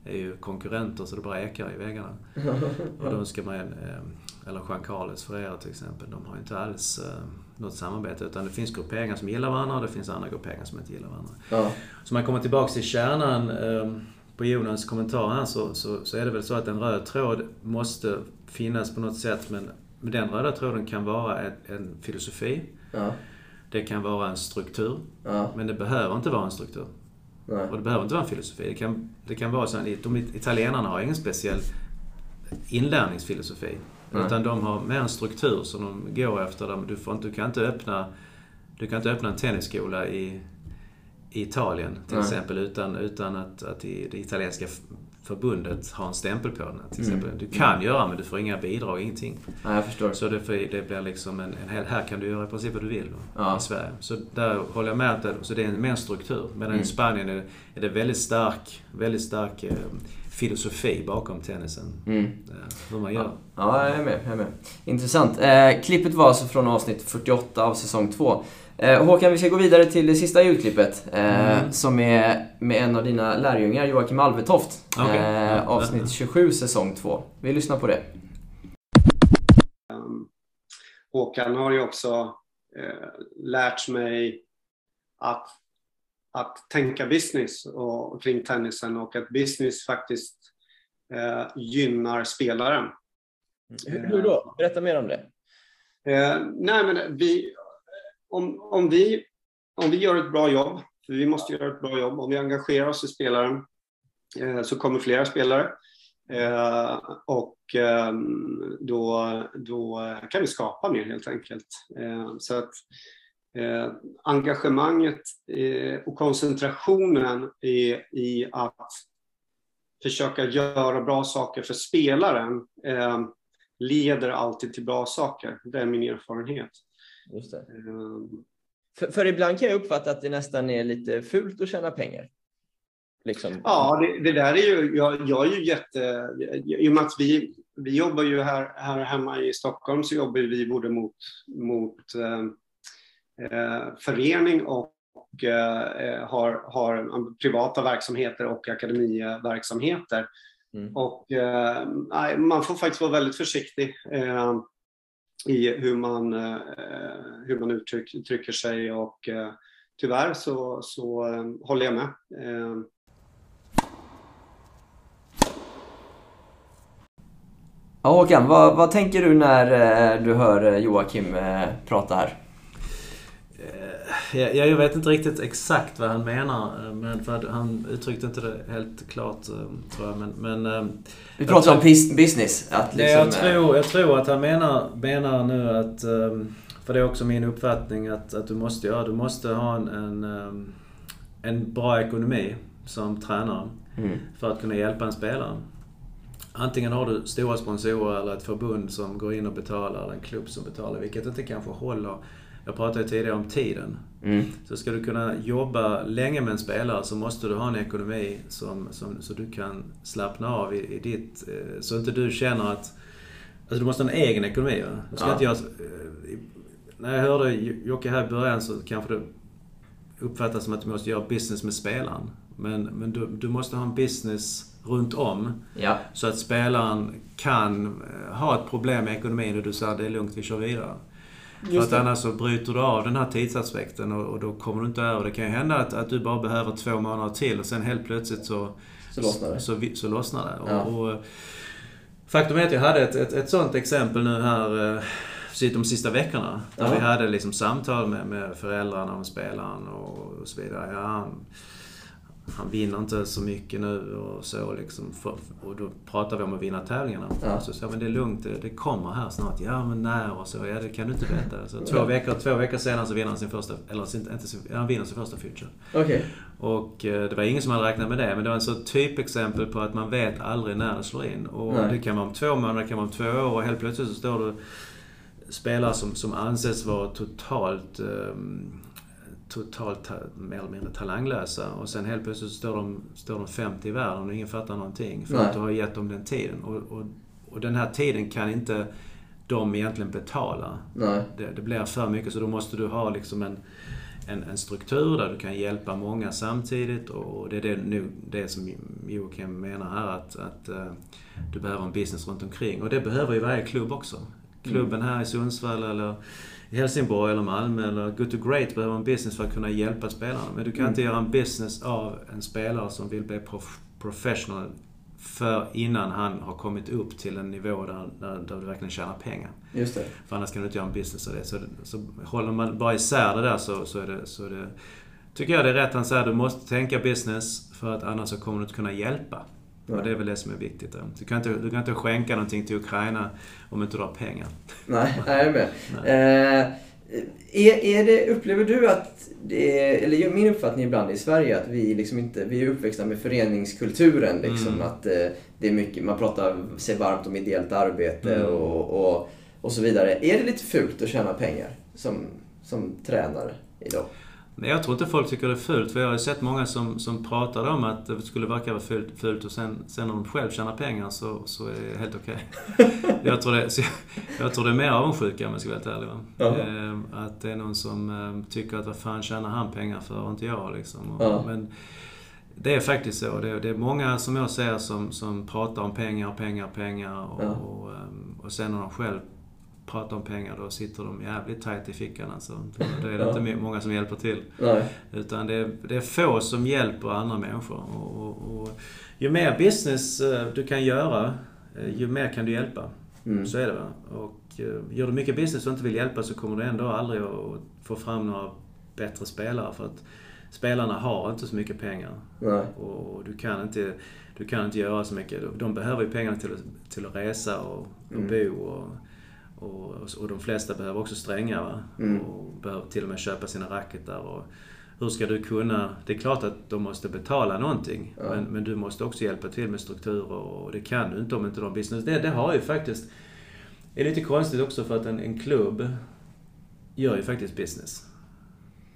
är ju konkurrenter så det bara ekar i väggarna. <laughs> och då ska man, eh, eller Jean Carles Ferreira till exempel, de har ju inte alls eh, något samarbete. Utan det finns grupperingar som gillar varandra och det finns andra grupperingar som inte gillar varandra. Ja. Så man kommer tillbaks till kärnan eh, på Jonas kommentar här så, så, så är det väl så att en röd tråd måste finnas på något sätt men men den röda tråden kan vara en, en filosofi. Ja. Det kan vara en struktur. Ja. Men det behöver inte vara en struktur. Nej. Och det behöver inte vara en filosofi. Det kan, det kan vara så att de italienarna har ingen speciell inlärningsfilosofi. Nej. Utan de har mer en struktur som de går efter. Du, får inte, du, kan inte öppna, du kan inte öppna en tennisskola i, i Italien till Nej. exempel utan, utan att, att i det italienska förbundet har en stämpel på den. Till Mm. exempel. Du kan göra men du får inga bidrag, ingenting. Nej, jag förstår. Så det, det blir liksom en, en hel, här kan du göra i princip vad du vill då, Ja. i Sverige. Så där håller jag med att det, så det är en, mer en struktur. Medan Mm. i Spanien är det, är det väldigt stark, väldigt stark eh, filosofi bakom tennisen. Mm. Hur man gör. Ja, jag är med. Jag är med. Intressant. Eh, klippet var alltså från avsnitt 48 av säsong 2. Eh, Håkan, vi ska gå vidare till det sista ljudklippet. Eh, Mm. Som är med en av dina lärjungar, Joakim Alvetoft. Okej. Eh, avsnitt 27, säsong 2. Vi lyssnar på det. Um, Håkan har ju också lärt mig att, att tänka business och, kring tennisen och att business faktiskt gynnar spelaren. Hur, hur då? Berätta mer om det. Eh, nej, men vi, om, om, vi, om vi gör ett bra jobb, för vi måste göra ett bra jobb, om vi engagerar oss i spelaren eh, så kommer flera spelare. Eh, och eh, då, då kan vi skapa mer helt enkelt. Eh, så att eh, engagemanget eh, och koncentrationen i, i att försöka göra bra saker för spelaren eh, leder alltid till bra saker. Det är min erfarenhet. Just det. Eh, För, för ibland kan jag uppfatta att det nästan är lite fult att tjäna pengar. Liksom. Ja, det, det där är ju, jag, jag är ju jätte, i och med att vi, vi jobbar ju här, här hemma i Stockholm så jobbar vi både mot, mot eh, eh, förening och eh, har, har privata verksamheter och akademiverksamheter. Mm. Och eh, man får faktiskt vara väldigt försiktig eh, i hur man, eh, hur man uttryck, uttrycker sig och eh, tyvärr så, så eh, håller jag med. Eh, Ja, Håkan, vad, vad tänker du när eh, du hör Joakim eh, prata här? Jag, jag vet inte riktigt exakt vad han menar. eh, Men för att han uttryckte inte det helt klart, eh, tror jag. Men, men, eh, Vi pratar om business. Att liksom, jag, tror, jag tror att han menar, menar nu att, ehm, för det är också min uppfattning, att, att du måste, ja, du måste ha en, en, ehm, en bra ekonomi som tränare Mm. för att kunna hjälpa en spelare. Antingen har du stora sponsorer eller ett förbund som går in och betalar, eller en klubb som betalar, vilket inte kanske håller. Jag pratade ju tidigare om tiden. Mm. Så ska du kunna jobba länge med en spelare så måste du ha en ekonomi som, som, så du kan slappna av i, i ditt... eh, Så inte du känner att... Alltså du måste ha en egen ekonomi. Va? Du ska Ja. inte göra, eh, när jag hörde Jocke här i början så kanske det uppfattas som att du måste göra business med spelaren. Men, men du, du måste ha en business runt om Ja. så att spelaren kan eh, ha ett problem med ekonomin och du säger det är lugnt, vi kör vidare. För att annars så bryter du av den här tidsaspekten och, och då kommer du inte över. Det kan ju hända att, att du bara behöver två månader till och sen helt plötsligt så, Så lossnar det. så, så lossnar det. Ja. Och, och, Faktum är att jag hade ett, ett, ett sånt exempel nu här eh, de sista veckorna. Där Ja. vi hade liksom samtal med, med föräldrarna om spelaren och, och så vidare. Ja, han, vinner inte så mycket nu och så liksom. Och då pratar vi om att vinna tävlingarna. Ja. Så sa men det är lugnt, det, det kommer här snart. Ja, men när och så. Ja, det kan du inte veta. Så två, veckor, två veckor senare så vinner han sin första, eller sin, inte sin, han vinner sin första Future. Okej. Och eh, det var ingen som hade räknat med det. Men det var en så typexempel på att man vet aldrig när det slår in. Och Nej. det kan vara om två månader, det kan vara om två år och helt plötsligt så står det spelare som, som anses vara totalt, ehm, totalt ta, mer eller mindre talanglösa. Och sen helt plötsligt står de, står de 50 i världen och ingen fattar någonting. För Nej. att du har gett dem den tiden. Och, och, och den här tiden kan inte de egentligen betala. Det, det blir för mycket så då måste du ha liksom en, en, en struktur där du kan hjälpa många samtidigt och det är det, nu, det som Joakim menar här att, att eh, du behöver en business runt omkring och det behöver ju varje klubb också. Klubben här i Sundsvall eller i Helsingborg eller Malmö eller Good to Great behöver en business för att kunna hjälpa spelarna. Men du kan inte göra en business av en spelare som vill bli prof- professional för innan han har kommit upp till en nivå där, där, där du verkligen tjänar pengar. Just det. För annars kan du inte göra en business av det. Så, så håller man bara isär det där så, så, är det, så är det... Tycker jag det är rätt han säger, du måste tänka business för att annars så kommer du inte kunna hjälpa. Och det är väl det som är viktigt. Du kan, inte, du kan inte skänka någonting till Ukraina om inte du har pengar. Nej, <laughs> jag är med. Eh, är, är det, upplever du att det eller min uppfattning ibland i Sverige att vi liksom inte, vi är uppväxta med föreningskulturen liksom. Mm. Att eh, det är mycket, man pratar sig varmt om ideellt arbete Mm. och, och, och så vidare. Är det lite fult att tjäna pengar som, som tränare idag? Men jag tror inte folk tycker det är fult, för jag har ju sett många som, som pratar om att det skulle verka vara fult, fult och sen, sen om de själv tjänar pengar så, så är det helt okej. <laughs> jag, tror det, jag, jag tror det är mer avundsjuka om jag ska vara helt ärlig. Ehm, att det är någon som ehm, tycker att vad fan tjänar han pengar för och inte jag liksom. Och, Ja. Men det är faktiskt så. Det är, det är många som jag ser som, som pratar om pengar, pengar, pengar och, Ja. och, ehm, och sen när de själv pratar om pengar då sitter de jävligt tajt i fickan alltså. Då är det Ja. inte många som hjälper till. Nej. Utan det är, det är få som hjälper andra människor. Och, och, och ju mer business eh, du kan göra, eh, ju mer kan du hjälpa. Mm. Så är det va. Och eh, gör du mycket business och inte vill hjälpa så kommer du ändå aldrig att få fram några bättre spelare. För att spelarna har inte så mycket pengar. Nej. Och du kan inte, du kan inte göra så mycket. De behöver ju pengarna till, att- till att resa och, och Mm. bo. Och, och, och de flesta behöver också strängar? Mm. Och behöver till och med köpa sina racketar. Och hur ska du kunna... Det är klart att de måste betala någonting. Ja. Men, men du måste också hjälpa till med strukturer och det kan du inte om inte de business. Det, det har ju faktiskt... Det är lite konstigt också för att en, en klubb gör ju faktiskt business.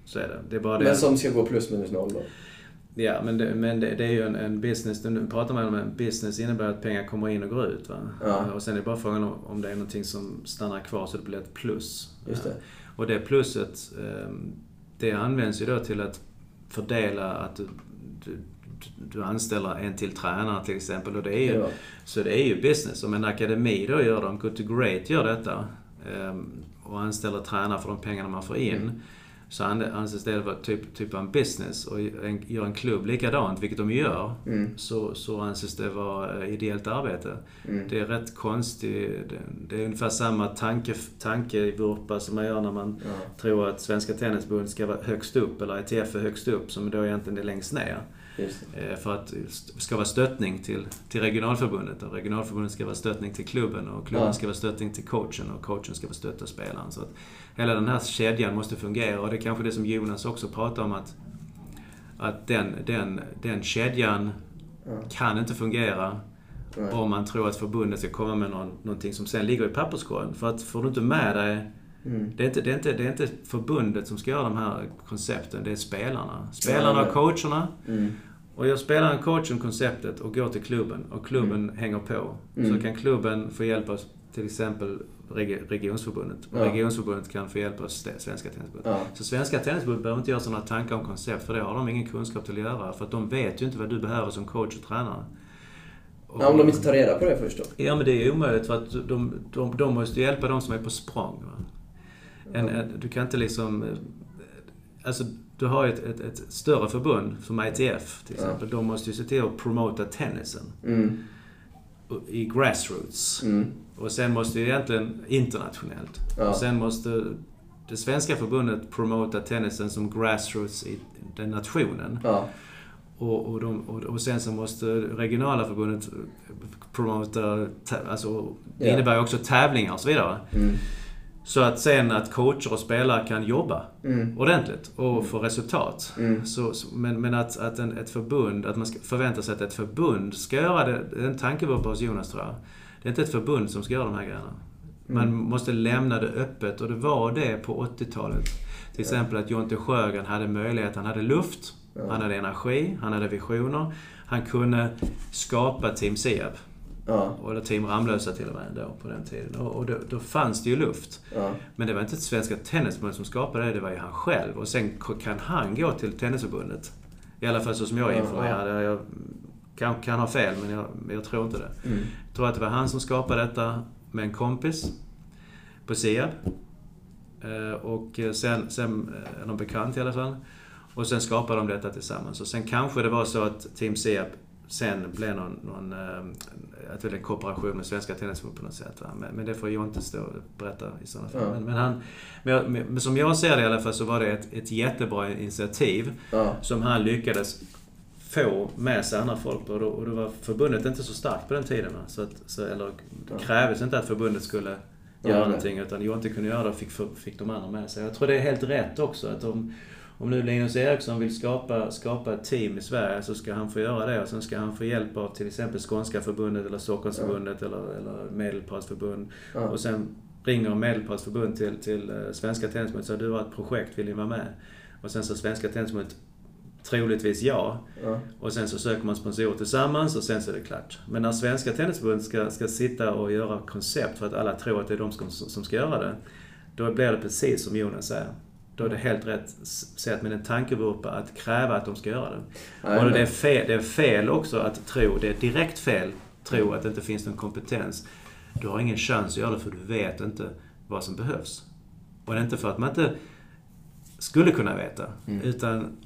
Så är det. Det är bara det. Men som ska gå plus minus noll då? Ja, men det, men det, det är ju en, en business. Nu pratar man om en business innebär att pengar kommer in och går ut. Va? Ja. Och sen är det bara frågan om, om det är någonting som stannar kvar så det blir ett plus. Just det. Och det plusset, eh, det används ju då till att fördela att du, du, du anställer en till tränare till exempel. Och det är ju, Ja. Så det är ju business. Om en akademi då gör det, om Good to Great gör detta eh, och anställer tränare för de pengarna man får in. Mm. Så an- anses det vara typ, typ av en business. Och en, gör en klubb likadant, vilket de gör, Mm. så, så anses det vara eh, ideellt arbete. Mm. Det är rätt konstigt. Det, det är ungefär samma tanke, tankevurpa som man gör när man Ja. tror att Svenska Tennisförbundet ska vara högst upp, eller ITF är högst upp, som då egentligen är längst ner. Eh, För att det ska vara stöttning till, till regionalförbundet och regionalförbundet ska vara stöttning till klubben och klubben Ja. ska vara stöttning till coachen och coachen ska vara stötta spelaren. Så att hela den här kedjan måste fungera och det är kanske det som Jonas också pratar om att, att den, den, den kedjan Ja. kan inte fungera Nej. om man tror att förbundet ska komma med någon, någonting som sen ligger i papperskorgen. För att får du inte med dig Mm. det är, inte, det, är inte, det är inte förbundet som ska göra de här koncepten, det är spelarna. Spelarna och coacherna. Mm. Och gör spelaren coachen konceptet och går till klubben och klubben hänger på. Mm. Så kan klubben få hjälp av till exempel regionsförbundet. Ja. regionsförbundet kan få hjälp av Svenska Tennisförbundet. Ja. Så Svenska Tennisförbundet behöver inte göra sådana tankar om koncept för det har de ingen kunskap till att göra. För att de vet ju inte vad du behöver som coach och tränare. Och- Ja, om de inte tar reda på det först då? Ja, men det är omöjligt för att de, de, de måste hjälpa de som är på språng. En, en, du kan inte liksom... eh, Alltså, du har ju ett, ett, ett större förbund som ITF till Ja. exempel. De måste ju se till att promota tennisen. Mm. i grassroots. Mm. Och sen måste ju egentligen internationellt. Ja. Och sen måste det svenska förbundet promota tennisen som grassroots i den nationen. Ja. Och, och, de, och, och sen så måste regionala förbundet promota, alltså det innebär ju också tävlingar och så vidare. Mm. Så att sen att coacher och spelare kan jobba Mm. ordentligt och få resultat. Mm. Så, men men att, att en, ett förbund, att man ska förvänta sig att ett förbund ska göra det, det är en tankevurpa hos Jonas tror jag. Det är inte ett förbund som ska göra de här grejerna. Man Mm. måste lämna det öppet och det var det på 80-talet. Till exempel att Jonte Sjögren hade möjlighet, han hade luft, han hade energi, han hade visioner. Han kunde skapa Team Siab. Ja. Eller Team Ramlösa till och med då på den tiden. Och, då, då fanns det ju luft. Ja. Men det var inte Svenska Tennisförbundet som skapade det, det var ju han själv. Och sen kan han gå till Tennisförbundet. I alla fall så som jag är Ja, informerad. Jag kan, kan ha fel, men jag, jag tror inte det. Mm. Jag tror att det var han som skapade detta med en kompis på Siab. Eh, Och sen, sen eh, de bekant i alla fall. Och sen skapade de detta tillsammans. Och sen kanske det var så att Team Siab sen blev någon, någon eh, att det blev en kooperation med Svenska Tennisförbundet på något sätt. Men, men det får jag inte stå och berätta i sådana fall. Ja. Men, men, han, men som jag ser det i alla fall så var det ett, ett jättebra initiativ Ja. som han lyckades få med sig andra folk. Och då, och då var förbundet inte så starkt på den tiden. Så att, så, eller det krävdes inte att förbundet skulle göra nej. någonting. Utan Jonte kunde göra det fick, fick de andra med sig. Jag tror det är helt rätt också. att om, om nu Linus Eriksson vill skapa, skapa ett team i Sverige så ska han få göra det. Och sen ska han få hjälp av till exempel Skånska förbundet eller Stockholmsförbundet eller, eller Medelpadsförbund. Ja. Och sen ringer Medelpadsförbund till, till eh, Svenska Tennisförbundet och säger du har ett projekt, vill ni vara med? Och sen så Svenska Tennisförbundet troligtvis ja. Ja. Och sen så söker man sponsorer tillsammans och sen så är det klart. Men när Svenska Tennisförbundet ska, ska sitta och göra koncept för att alla tror att det är de som, som ska göra det. Då blir det precis som Jonas säger. Då är det helt rätt sätt med en tankevurpa att kräva att de ska göra det. Nej, och det är, fel, det är fel också att tro, det är direkt fel, tro att det inte finns någon kompetens. Du har ingen chans att göra det för du vet inte vad som behövs. Och det är inte för att man inte skulle kunna veta. Mm. Utan,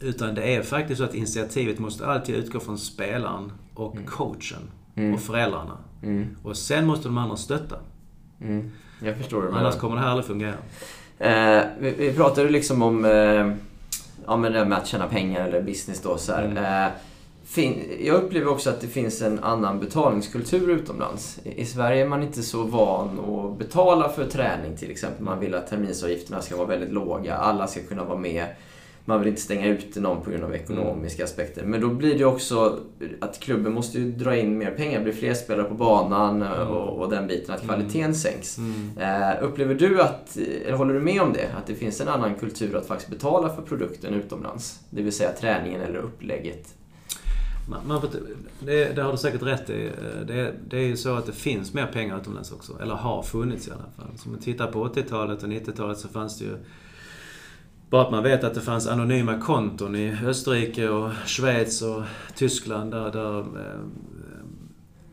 utan det är faktiskt så att initiativet måste alltid utgå från spelaren och coachen Mm. och föräldrarna. Mm. Och sen måste de andra stötta. Mm. Jag förstår det. Annars kommer det här aldrig fungera. Eh, vi, vi pratade liksom om eh, ja, men det här med att tjäna pengar eller business då. Så. Mm. Eh, fin, jag upplever också att det finns en annan betalningskultur utomlands. I, I Sverige är man inte så van att betala för träning till exempel. Man vill att terminsavgifterna ska vara väldigt låga. Alla ska kunna vara med. Man vill inte stänga ute någon på grund av ekonomiska aspekter. Men då blir det också att klubben måste ju dra in mer pengar. Blir fler spelare på banan och, och den biten. Att kvaliteten sänks. Eh, upplever du att, eller håller du med om det? Att det finns en annan kultur att faktiskt betala för produkten utomlands? Det vill säga träningen eller upplägget. Man, man, det, det har du säkert rätt i. Det, det är ju så att det finns mer pengar utomlands också. Eller har funnits i alla fall. Om man tittar på 80-talet och 90-talet så fanns det ju... Bara att man vet att det fanns anonyma konton i Österrike och Schweiz och Tyskland där, där eh,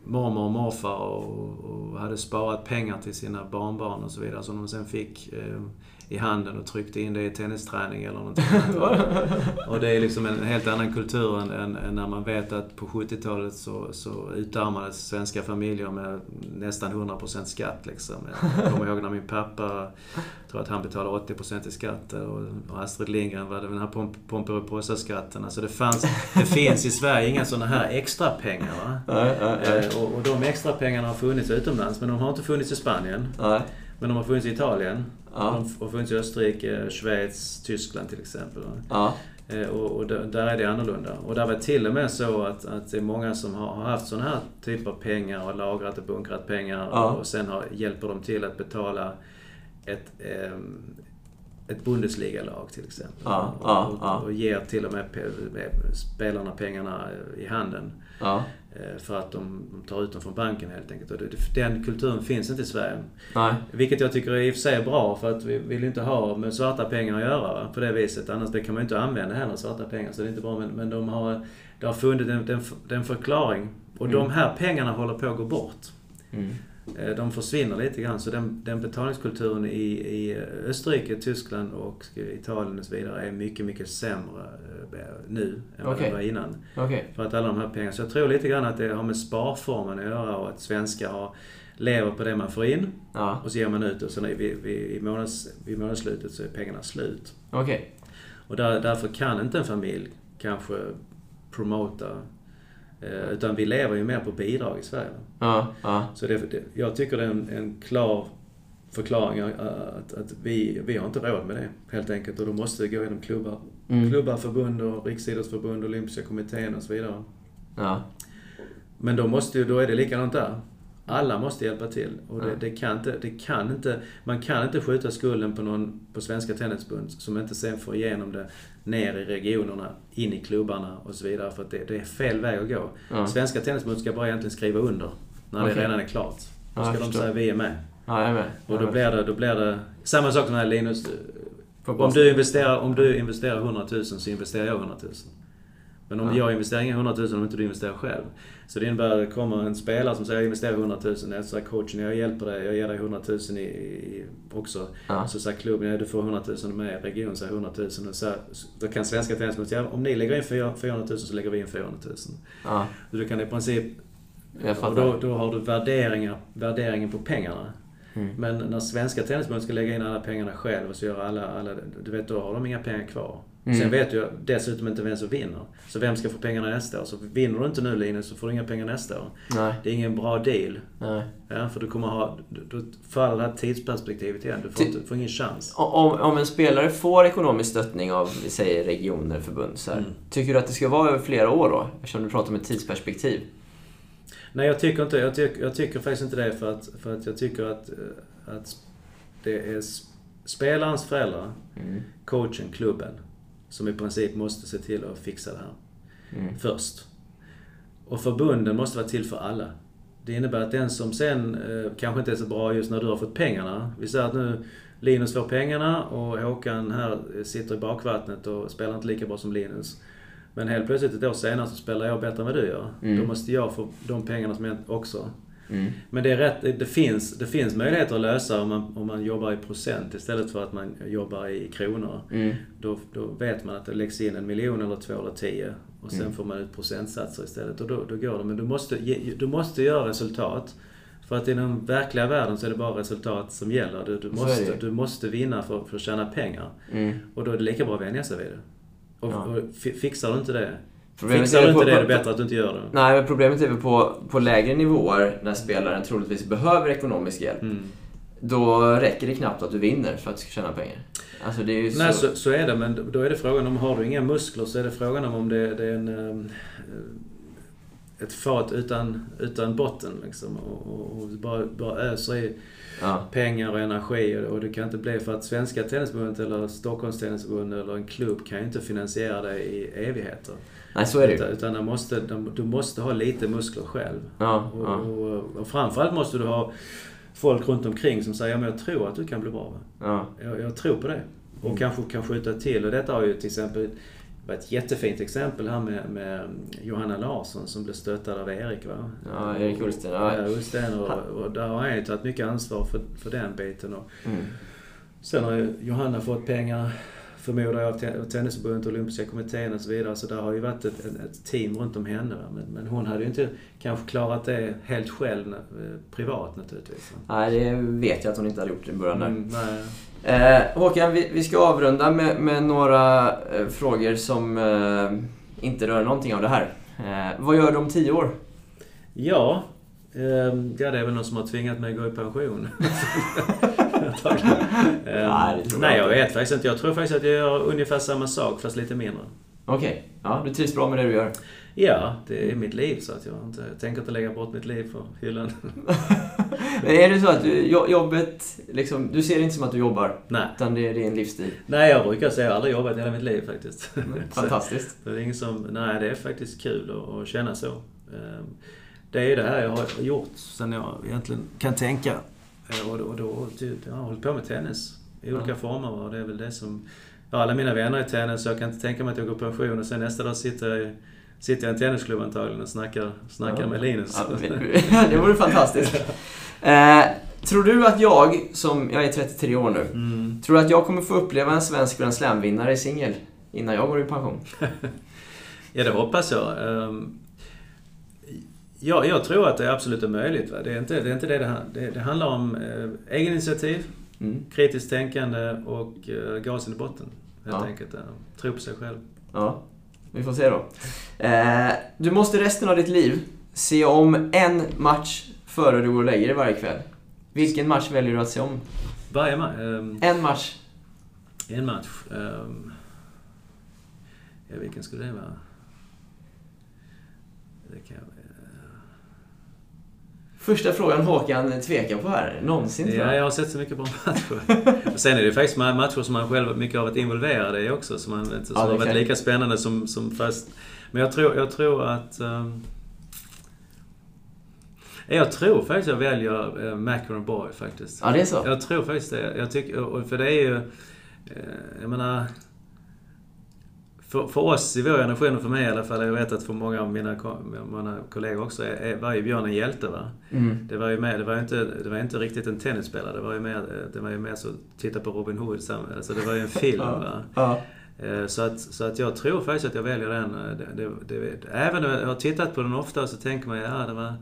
mormor och morfar och, och hade sparat pengar till sina barnbarn och så vidare som de sen fick eh, i handen och tryckte in det i tennisträning eller någonting. <laughs> Och det är liksom en helt annan kultur än, än, än när man vet att på 70-talet så, så utarmades svenska familjer med nästan 100% skatt. Liksom. Jag kommer ihåg när min pappa, jag tror att han betalade 80% i skatt och, och Astrid Lindgren var det den här pomp, Pomperipossaskatten. Alltså det, fanns, det finns i Sverige inga sådana här extra pengar. Va? Nej, nej, nej. Eh, och, och de extra pengarna har funnits utomlands men de har inte funnits i Spanien. Men de har funnits i Italien. Ja. De har funnits i Österrike, Schweiz, Tyskland till exempel. Ja. Eh, Och, och där är det annorlunda. Och där var till och med så att, att det är många som har, har haft sådana här typer av pengar och lagrat och bunkrat pengar Ja. och sen har, hjälper de till att betala ett, ehm, ett Bundesliga-lag till exempel. Ja, och, ja, och, och ger till och med med spelarna pengarna i handen. Eh, För att de, de tar ut dem från banken helt enkelt. Och den kulturen finns inte i Sverige. Nej. Vilket jag tycker i och för sig är bra för att vi vill inte ha med svarta pengar att göra på det viset. Annars det kan man ju inte använda heller, svarta pengar. Så det är inte bra. Men, men de har, det har funnit en, en, en förklaring. Och de här pengarna håller på att gå bort. Mm. Eh, de försvinner lite grann. Så den, den betalningskulturen i, i Österrike, Tyskland och Italien och så vidare är mycket, mycket sämre eh, nu än vad Okej. det var innan. Okej. För att alla de här pengarna. Så jag tror lite grann att det har med sparformen att göra och att svenskar har, lever på det man får in Ja, och så ger man ut och sen vid, vid, i månads, vid månadsslutet så är pengarna slut. okej. Och där, därför kan inte en familj kanske promota eh, utan vi lever ju mer på bidrag i Sverige. Ja, ja. Så det, jag tycker det är en, en klar förklaring eh, att, att vi, vi har inte råd med det helt enkelt och då måste det gå genom klubbar. Mm. Klubbar, förbund och Riksidrottsförbund, Olympiska kommittén och så vidare. Ja, Men då, måste då är det likadant där. Alla måste hjälpa till. Och det, Ja. det kan inte, det kan inte, man kan inte skjuta skulden på någon på Svenska Tennisförbund som inte sen får igenom det ner i regionerna, in i klubbarna och så vidare. För det, det är fel väg att gå. Ja. Svenska Tennisförbund ska bara egentligen skriva under när Okej. det redan är klart. Då Ja, ska jag de säga vi är med. ja jag är med. Och då blir det, då blir det samma sak som här Linus. Om du, investerar, om du investerar 100 000 så investerar jag 100 000. Men om Ja. jag investerar inga 100 000 om inte du investerar själv. Så det innebär att det kommer en spelare som säger jag investerar 100 000. Jag säger coachen, jag hjälper dig, jag ger dig 100 000 i, i, också. Ja. Så säger klubben, ja, du får 100 000 med, regionen säger 100 000. Och så, då kan svenska tennisförbundet säga, om ni lägger in 400 000 så lägger vi in 400 000. Ja, Så du kan i princip och då, då har du värderingar, värderingen på pengarna. Mm. Men när svenska tennisförbundet ska lägga in alla pengarna själv och så gör alla, alla du vet, då har de inga pengar kvar. Mm. Sen vet jag dessutom inte vem som vinner. Så vem ska få pengarna nästa år? Så vinner du inte nu Linus så får du inga pengar nästa år. Nej, Det är ingen bra deal. nej. Ja, för du kommer ha, då faller det här tidsperspektivet igen. Du får, Ti- inte, får ingen chans. Om, om en spelare får ekonomisk stöttning av, vi säger regioner, förbund så Mm. Tycker du att det ska vara över flera år då? Eftersom du pratar om ett tidsperspektiv. Nej, jag tycker inte Jag tycker, jag tycker faktiskt inte det för att, för att jag tycker att, eh, att det är spelarens föräldrar, Mm. coachen, klubben, som i princip måste se till att fixa det här. Mm. Först. Och förbunden måste vara till för alla. Det innebär att den som sen eh, kanske inte är så bra just när du har fått pengarna. Vi säger att nu Linus får pengarna och Håkan här sitter i bakvattnet och spelar inte lika bra som Linus. Men helt plötsligt ett år senare så spelar jag bättre än vad du gör. Mm. Då måste jag få de pengarna som jag också. Mm. Men det är rätt, det, finns, det finns möjligheter att lösa om man, om man jobbar i procent istället för att man jobbar i kronor. Mm. Då, då vet man att det läggs in en miljon eller två eller tio. Och sen Mm. får man ut procentsatser istället. Och då, då går det. Men du måste, du måste göra resultat. För att i den verkliga världen så är det bara resultat som gäller. Du, du, måste, du måste vinna för, för att tjäna pengar. Mm. Och då är det lika bra att vänja sig vid det. Och, Ja. och fi- fixar du inte det, Problemet fixar du inte på- det, är det bättre att du inte gör det. Nej, men problemet är väl på, på lägre nivåer när spelaren troligtvis behöver ekonomisk hjälp. Mm. Då räcker det knappt att du vinner för att du ska tjäna pengar. Alltså det är så... Nej, så, så är det. Men då är det frågan om, har du inga muskler så är det frågan om om det, det är en, ehm, ett fat utan, utan botten liksom. Och, och, och bara, bara öser i Ja. pengar och energi. Och, och det kan inte bli för att Svenska Tennisförbundet eller Stockholms Tennisförbund eller en klubb kan ju inte finansiera det i evigheter. Nej, så är det Utan, ju. utan de måste, de, du måste ha lite muskler själv. Ja, Och, ja. och, och framförallt måste du ha folk runt omkring som säger ja, men jag tror att du kan bli bra. Ja. Jag, jag tror på det. Och kanske kan skjuta till. Och detta har ju till exempel var ett jättefint exempel här med, med Johanna Larsson som blev stöttad av Erik. Va? Ja, Erik Ullsten. Ja. Ja, Ullsten. Och, och där har han ju tagit mycket ansvar för, för den biten. Och Mm. sen har ju Johanna fått pengar, förmodar jag, Tennisförbundet, Olympiska kommittén och så vidare. Så där har ju varit ett, ett, team runt om henne. Men, men hon hade ju inte kanske klarat det helt själv eh, privat naturligtvis. Nej, det vet jag att hon inte hade gjort i början där. Mm, nej. Eh, Håkan, vi, vi ska avrunda med, med några eh, frågor som eh, inte rör någonting av det här. Eh, vad gör du om tio år? Ja, ja, det är väl någon som har tvingat mig att gå i pension. <laughs> <laughs> <laughs> Nej, Nej, jag vet faktiskt inte. Jag tror faktiskt att jag gör ungefär samma sak fast lite mindre. Okej, ja, du trivs bra med det du gör. Ja, det är mitt liv så att jag, inte, jag tänker inte lägga bort mitt liv för hyllan. Men <laughs> är det så att du, jo- jobbet, liksom, du ser det inte som att du jobbar, Nej. utan det är din livsstil? Nej, jag brukar säga att jag aldrig jobbat i hela mitt liv faktiskt. <laughs> Fantastiskt. Så det är ingen som, nej, det är faktiskt kul att, att känna så. Ehm, Det är ju det här jag har gjort sen jag egentligen kan tänka. Eh, Och då, och då jag har hållit på med tennis i olika Ja. former och det är väl det som... Ja, alla mina vänner är tennis så jag kan inte tänka mig att jag går i pension och sen nästa dag sitter jag i, sitter jag i en tennisklubb antagligen och snackar, snackar Ja. med Linus. Ja, <laughs> det vore fantastiskt. <laughs> Eh, tror du att jag, som jag är 33 år nu, Mm. tror du att jag kommer få uppleva en svensk Grand Slam-vinnare i singel innan jag går i pension? <laughs> Ja, det hoppas jag. Ehm, Ja, jag tror att det absolut är möjligt. Va? Det, är inte, det är inte det det, han- det Det handlar om eh, egeninitiativ, Mm. kritiskt tänkande och eh, gasen i botten. Helt Ja. enkelt. Ja. Tro på sig själv. Ja, vi får se då. Eh, du måste resten av ditt liv se om en match före du går och lägger dig varje kväll. Vilken match väljer du att se om? Varje ma- ehm, En match. en match. ehm, ja, vilken skulle det vara? Det kan jag... Första frågan Håkan tvekar på här, någonsin tror Ja, jag. jag har sett så mycket bra matcher. Och sen är det faktiskt matcher som man själv mycket har varit involverad i också. Som, man, som Ja, har det varit lika spännande som, som fast... Men jag tror, jag tror att... ehm, jag tror faktiskt jag väljer uh, Macron Boy faktiskt. Ja, det är så? Jag tror faktiskt det. Jag tycker, för det är ju... eh, jag menar... För, för oss i vår generation, och för mig i alla fall, jag vet att för många av mina, mina kollegor också, är, är, var ju Björn en hjälte va. Mm. Det var ju mer, det var inte, det var inte riktigt en tennisspelare. Det var ju mer, det var ju mer så, titta på Robin Hood. Alltså det var ju en <laughs> film va. Ja. Eh, Så att, så att jag tror faktiskt att jag väljer den. Eh, Det, det, det, även när jag har tittat på den ofta så tänker man, ja det var...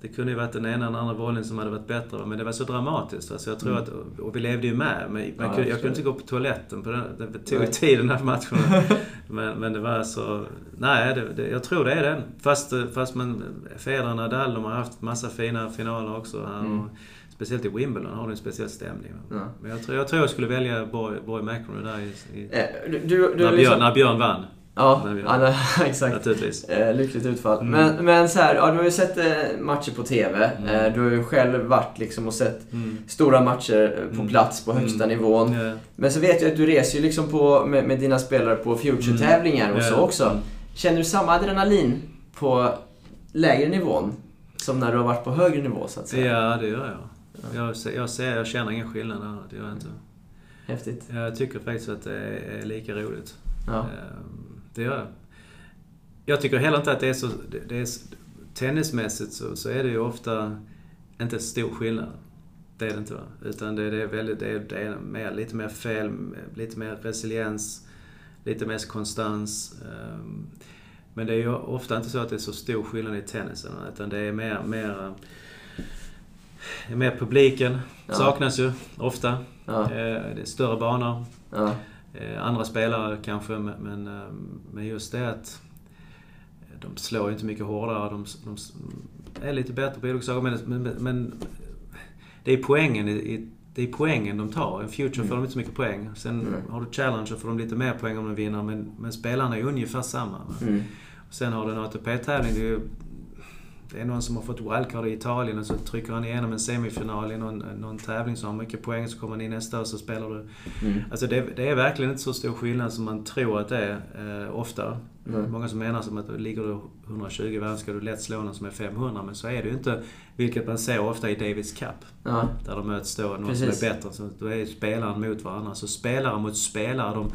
Det kunde ju varit den ena eller andra volleyn som hade varit bättre. Men det var så dramatiskt. va, Så jag tror Mm. att, och vi levde ju med. Men man Ja, kunde, jag kunde inte gå på toaletten. På den, det tog Nej. ju tid den här matchen. <laughs> men, men det var så... Nej, det, det, jag tror det är den. Fast, fast man... Federer och Nadal, de har haft massa fina finaler också. Här, Mm. och, speciellt i Wimbledon har de en speciell stämning. Ja. Men jag tror, jag tror jag skulle välja Borg, Borg McEnroe där i, i, Eh, du, du, du när, liksom- Björn, när Björn vann. Ja, nej, <laughs> exakt. Naturligtvis. Eh, lyckligt utfall. Mm. Men, men så här, ja, du har ju sett eh, matcher på TV. Mm. Eh, du har ju själv varit liksom och sett Mm. stora matcher på Mm. plats på högsta Mm. nivån. Ja. Men så vet jag att du reser ju liksom på, med, med dina spelare på Future-tävlingar och Mm. så också. Mm. Känner du samma adrenalin på lägre nivån som när du har varit på högre nivå så att säga? Ja, det gör jag. Jag, ser, jag, ser, jag känner ingen skillnad där. Det gör jag inte. Häftigt. Jag tycker faktiskt att det är, är lika roligt. Ja. Ehm, Det gör jag. Jag tycker heller inte att det är så... Det, är, tennismässigt så, så är det ju ofta inte stor skillnad. Det är det inte va? Utan det, det är väldigt... Det är, det är mer, lite mer fel, lite mer resiliens, lite mer konstans. ehm, Men det är ju ofta inte så att det är så stor skillnad i tennisen. Utan det är mer... mer är mer publiken. Ja. Saknas ju ofta. Ja. Eh, Det är större banor. Ja. Eh, Andra spelare kanske, men, men, eh, just det att de slår ju inte mycket hårdare. De, de är lite bättre på saker. Men, men, men det är poängen i, det är poängen de tar. I Future får de inte så mycket poäng. Sen Mm. har du Challenge och får de lite mer poäng om de vinner. Men, men spelarna är ungefär samma. Mm. Sen har du en ATP-tävling. Det är, ju, det är någon som har fått wildcard i Italien och så trycker han igenom en semifinal i någon, någon tävling så har mycket poäng. Så kommer han in nästa och så spelar du Mm. Alltså det, det är verkligen inte så stor skillnad som man tror att det är eh, ofta. Nej. Många som menar som att ligger du 120 världen ska du lätt slå någon som är 500. Men så är det ju inte. Vilket man ser ofta i Davis Cup. Ja. Där de möts då någon Precis. som är bättre. Så då är spelaren mot varandra. Så spelare mot spelare. De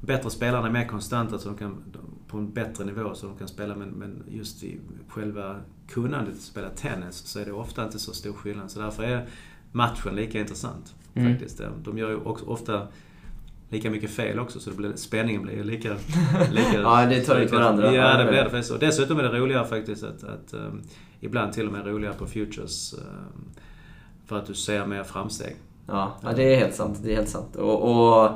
bättre spelarna är mer konstanta så de kan, de, på en bättre nivå så de kan spela. Men, men just i själva kunnandet att spela tennis så är det ofta inte så stor skillnad. Så därför är matchen lika intressant. Mm. Faktiskt. De gör ju också ofta lika mycket fel också så det blir, spänningen blir ju lika... <laughs> lika Ja, det tar ut varandra. Ja, det- blir det faktiskt. Och dessutom är det roligare faktiskt att, att um, ibland till och med roligare på Futures um, för att du ser mer framsteg. Ja, ja, det är helt sant. Det är helt sant. Och, och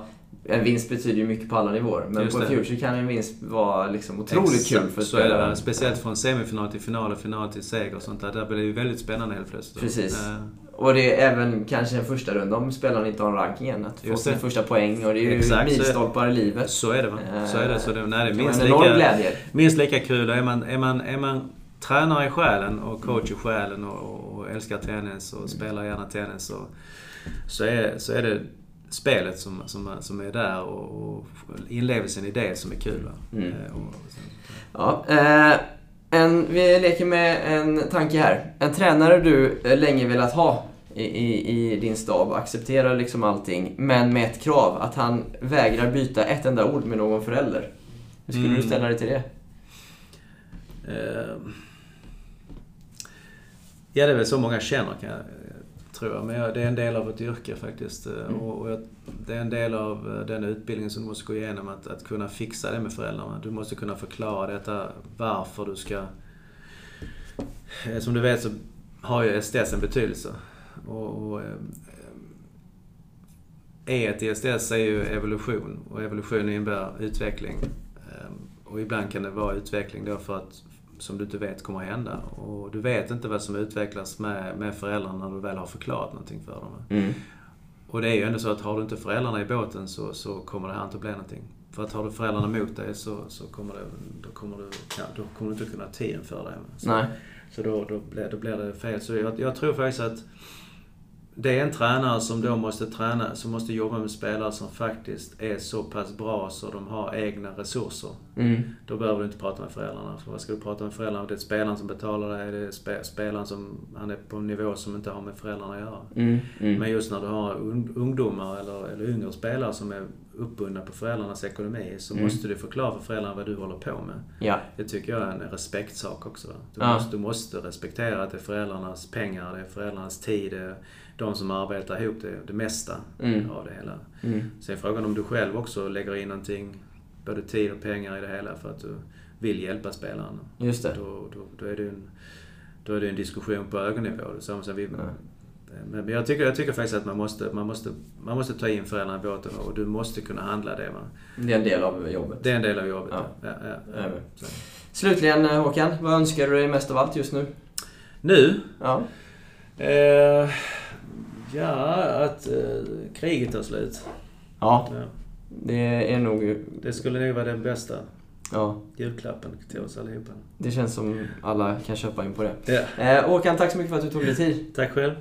en vinst betyder ju mycket på alla nivåer. Men Just på det. Future kan en vinst vara liksom otroligt Exakt, kul för spelaren. Speciellt från semifinal till final och final till seger och sånt där. Där blir det ju väldigt spännande helt plötsligt. Precis. Eh, Och det är även kanske en första runda om spelaren inte har en ranking än. Att få sin första poäng och det är ju Exakt, milstolpar i livet. Så är det va? Så är det. Så det, nej, det är minst lika, minst lika kul. Och Är man, är, man, är man tränare i själen och coach i själen och, och, och älskar tennis och spelar gärna tennis så, så, är, så är det spelet som, som, som är där och, och inlevelsen i det som är kul. Mm. Eh, Och, Ja, eh, en, vi leker med en tanke här. En tränare du länge velat ha i, i, i din stab accepterar liksom allting, men med ett krav att han vägrar byta ett enda ord med någon förälder. Hur skulle Mm. du ställa dig till det? Eh, Ja, det är väl så många känner kan jag, tror jag. Men jag, det är en del av ett yrke faktiskt. Mm. Och, och jag, det är en del av eh, den utbildningen som du måste gå igenom, att, att kunna fixa det med föräldrarna. Du måste kunna förklara detta, varför du ska... Eh, som du vet så har ju STS en betydelse. Och, och E i STS är ju evolution och evolution innebär utveckling. Och ibland kan det vara utveckling då för att som du inte vet kommer att hända. Och du vet inte vad som utvecklas med, med föräldrarna när du väl har förklarat någonting för dem. Mm. Och det är ju ändå så att har du inte föräldrarna i båten så, så kommer det här inte att bli någonting. För att har du föräldrarna mot dig så, så kommer, det, då kommer, du, ja, då kommer du inte kunna ha tiden för dig. Så, Nej. så då, då, blir, då blir det fel. Så jag, jag tror faktiskt att det är en tränare som då måste träna, som måste jobba med spelare som faktiskt är så pass bra så de har egna resurser. Mm. Då behöver du inte prata med föräldrarna. För vad ska du prata med föräldrarna? Det är spelaren som betalar dig, det är spe, spelaren som, han är på en nivå som inte har med föräldrarna att göra. Mm. Mm. Men just när du har un, ungdomar eller, eller yngre spelare som är uppbundna på föräldrarnas ekonomi så Mm. måste du förklara för föräldrarna vad du håller på med. Ja. Det tycker jag är en respektsak också. Du, Ja. måste, du måste respektera att det är föräldrarnas pengar, det är föräldrarnas tid, det är de som arbetar ihop det, det mesta Mm. av det hela. Mm. Sen frågan om du själv också lägger in någonting, både tid och pengar i det hela för att du vill hjälpa spelaren. Just det. Då, då, då, är det en, då är det en diskussion på ögonnivå. Som, som vi, men jag tycker, jag tycker faktiskt att man måste, man, måste, man måste ta in föräldrarna i båten och du måste kunna handla det. Va? Det är en del av jobbet. Det är en del av jobbet. Ja. Ja. Ja, ja. Slutligen eh, Håkan, vad önskar du dig mest av allt just nu? Nu? Ja. Eh, ja, att eh, kriget tar slut. Ja, Ja. det är nog... Det skulle nog vara den bästa Ja, julklappen till oss allihopa. det känns som alla kan köpa in på det. Ja. Eh, Håkan, tack så mycket för att du tog dig tid. Tack själv.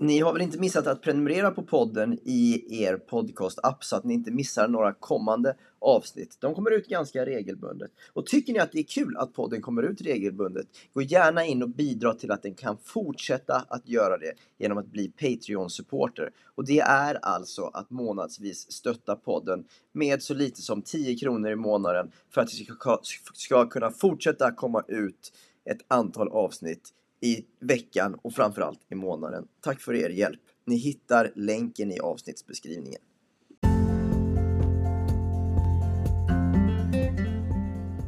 Ni har väl inte missat att prenumerera på podden i er podcast-app så att ni inte missar några kommande avsnitt. De kommer ut ganska regelbundet. Och tycker ni att det är kul att podden kommer ut regelbundet, gå gärna in och bidra till att den kan fortsätta att göra det genom att bli Patreon-supporter. Och det är alltså att månadsvis stötta podden med så lite som 10 kronor i månaden för att det ska kunna fortsätta komma ut ett antal avsnitt i veckan och framförallt i månaden. Tack för er hjälp. Ni hittar länken i avsnittsbeskrivningen.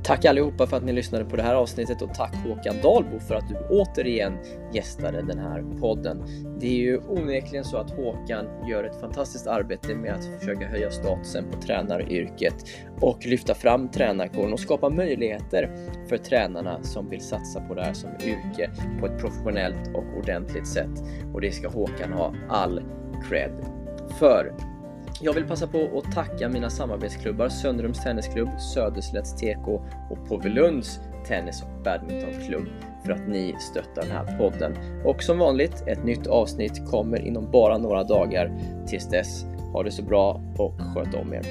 Tack allihopa för att ni lyssnade på det här avsnittet och tack Håkan Dahlbo för att du återigen gästade den här podden. Det är ju onekligen så att Håkan gör ett fantastiskt arbete med att försöka höja statusen på tränaryrket och lyfta fram tränarkåren och skapa möjligheter för tränarna som vill satsa på det här som yrke på ett professionellt och ordentligt sätt. Och det ska Håkan ha all cred för. Jag vill passa på att tacka mina samarbetsklubbar Söndrums Tennisklubb, Söderslätts TK och Påvelunds Tennis och Badmintonklubb för att ni stöttar den här podden. Och som vanligt, ett nytt avsnitt kommer inom bara några dagar. Tills dess, ha det så bra och sköt om er.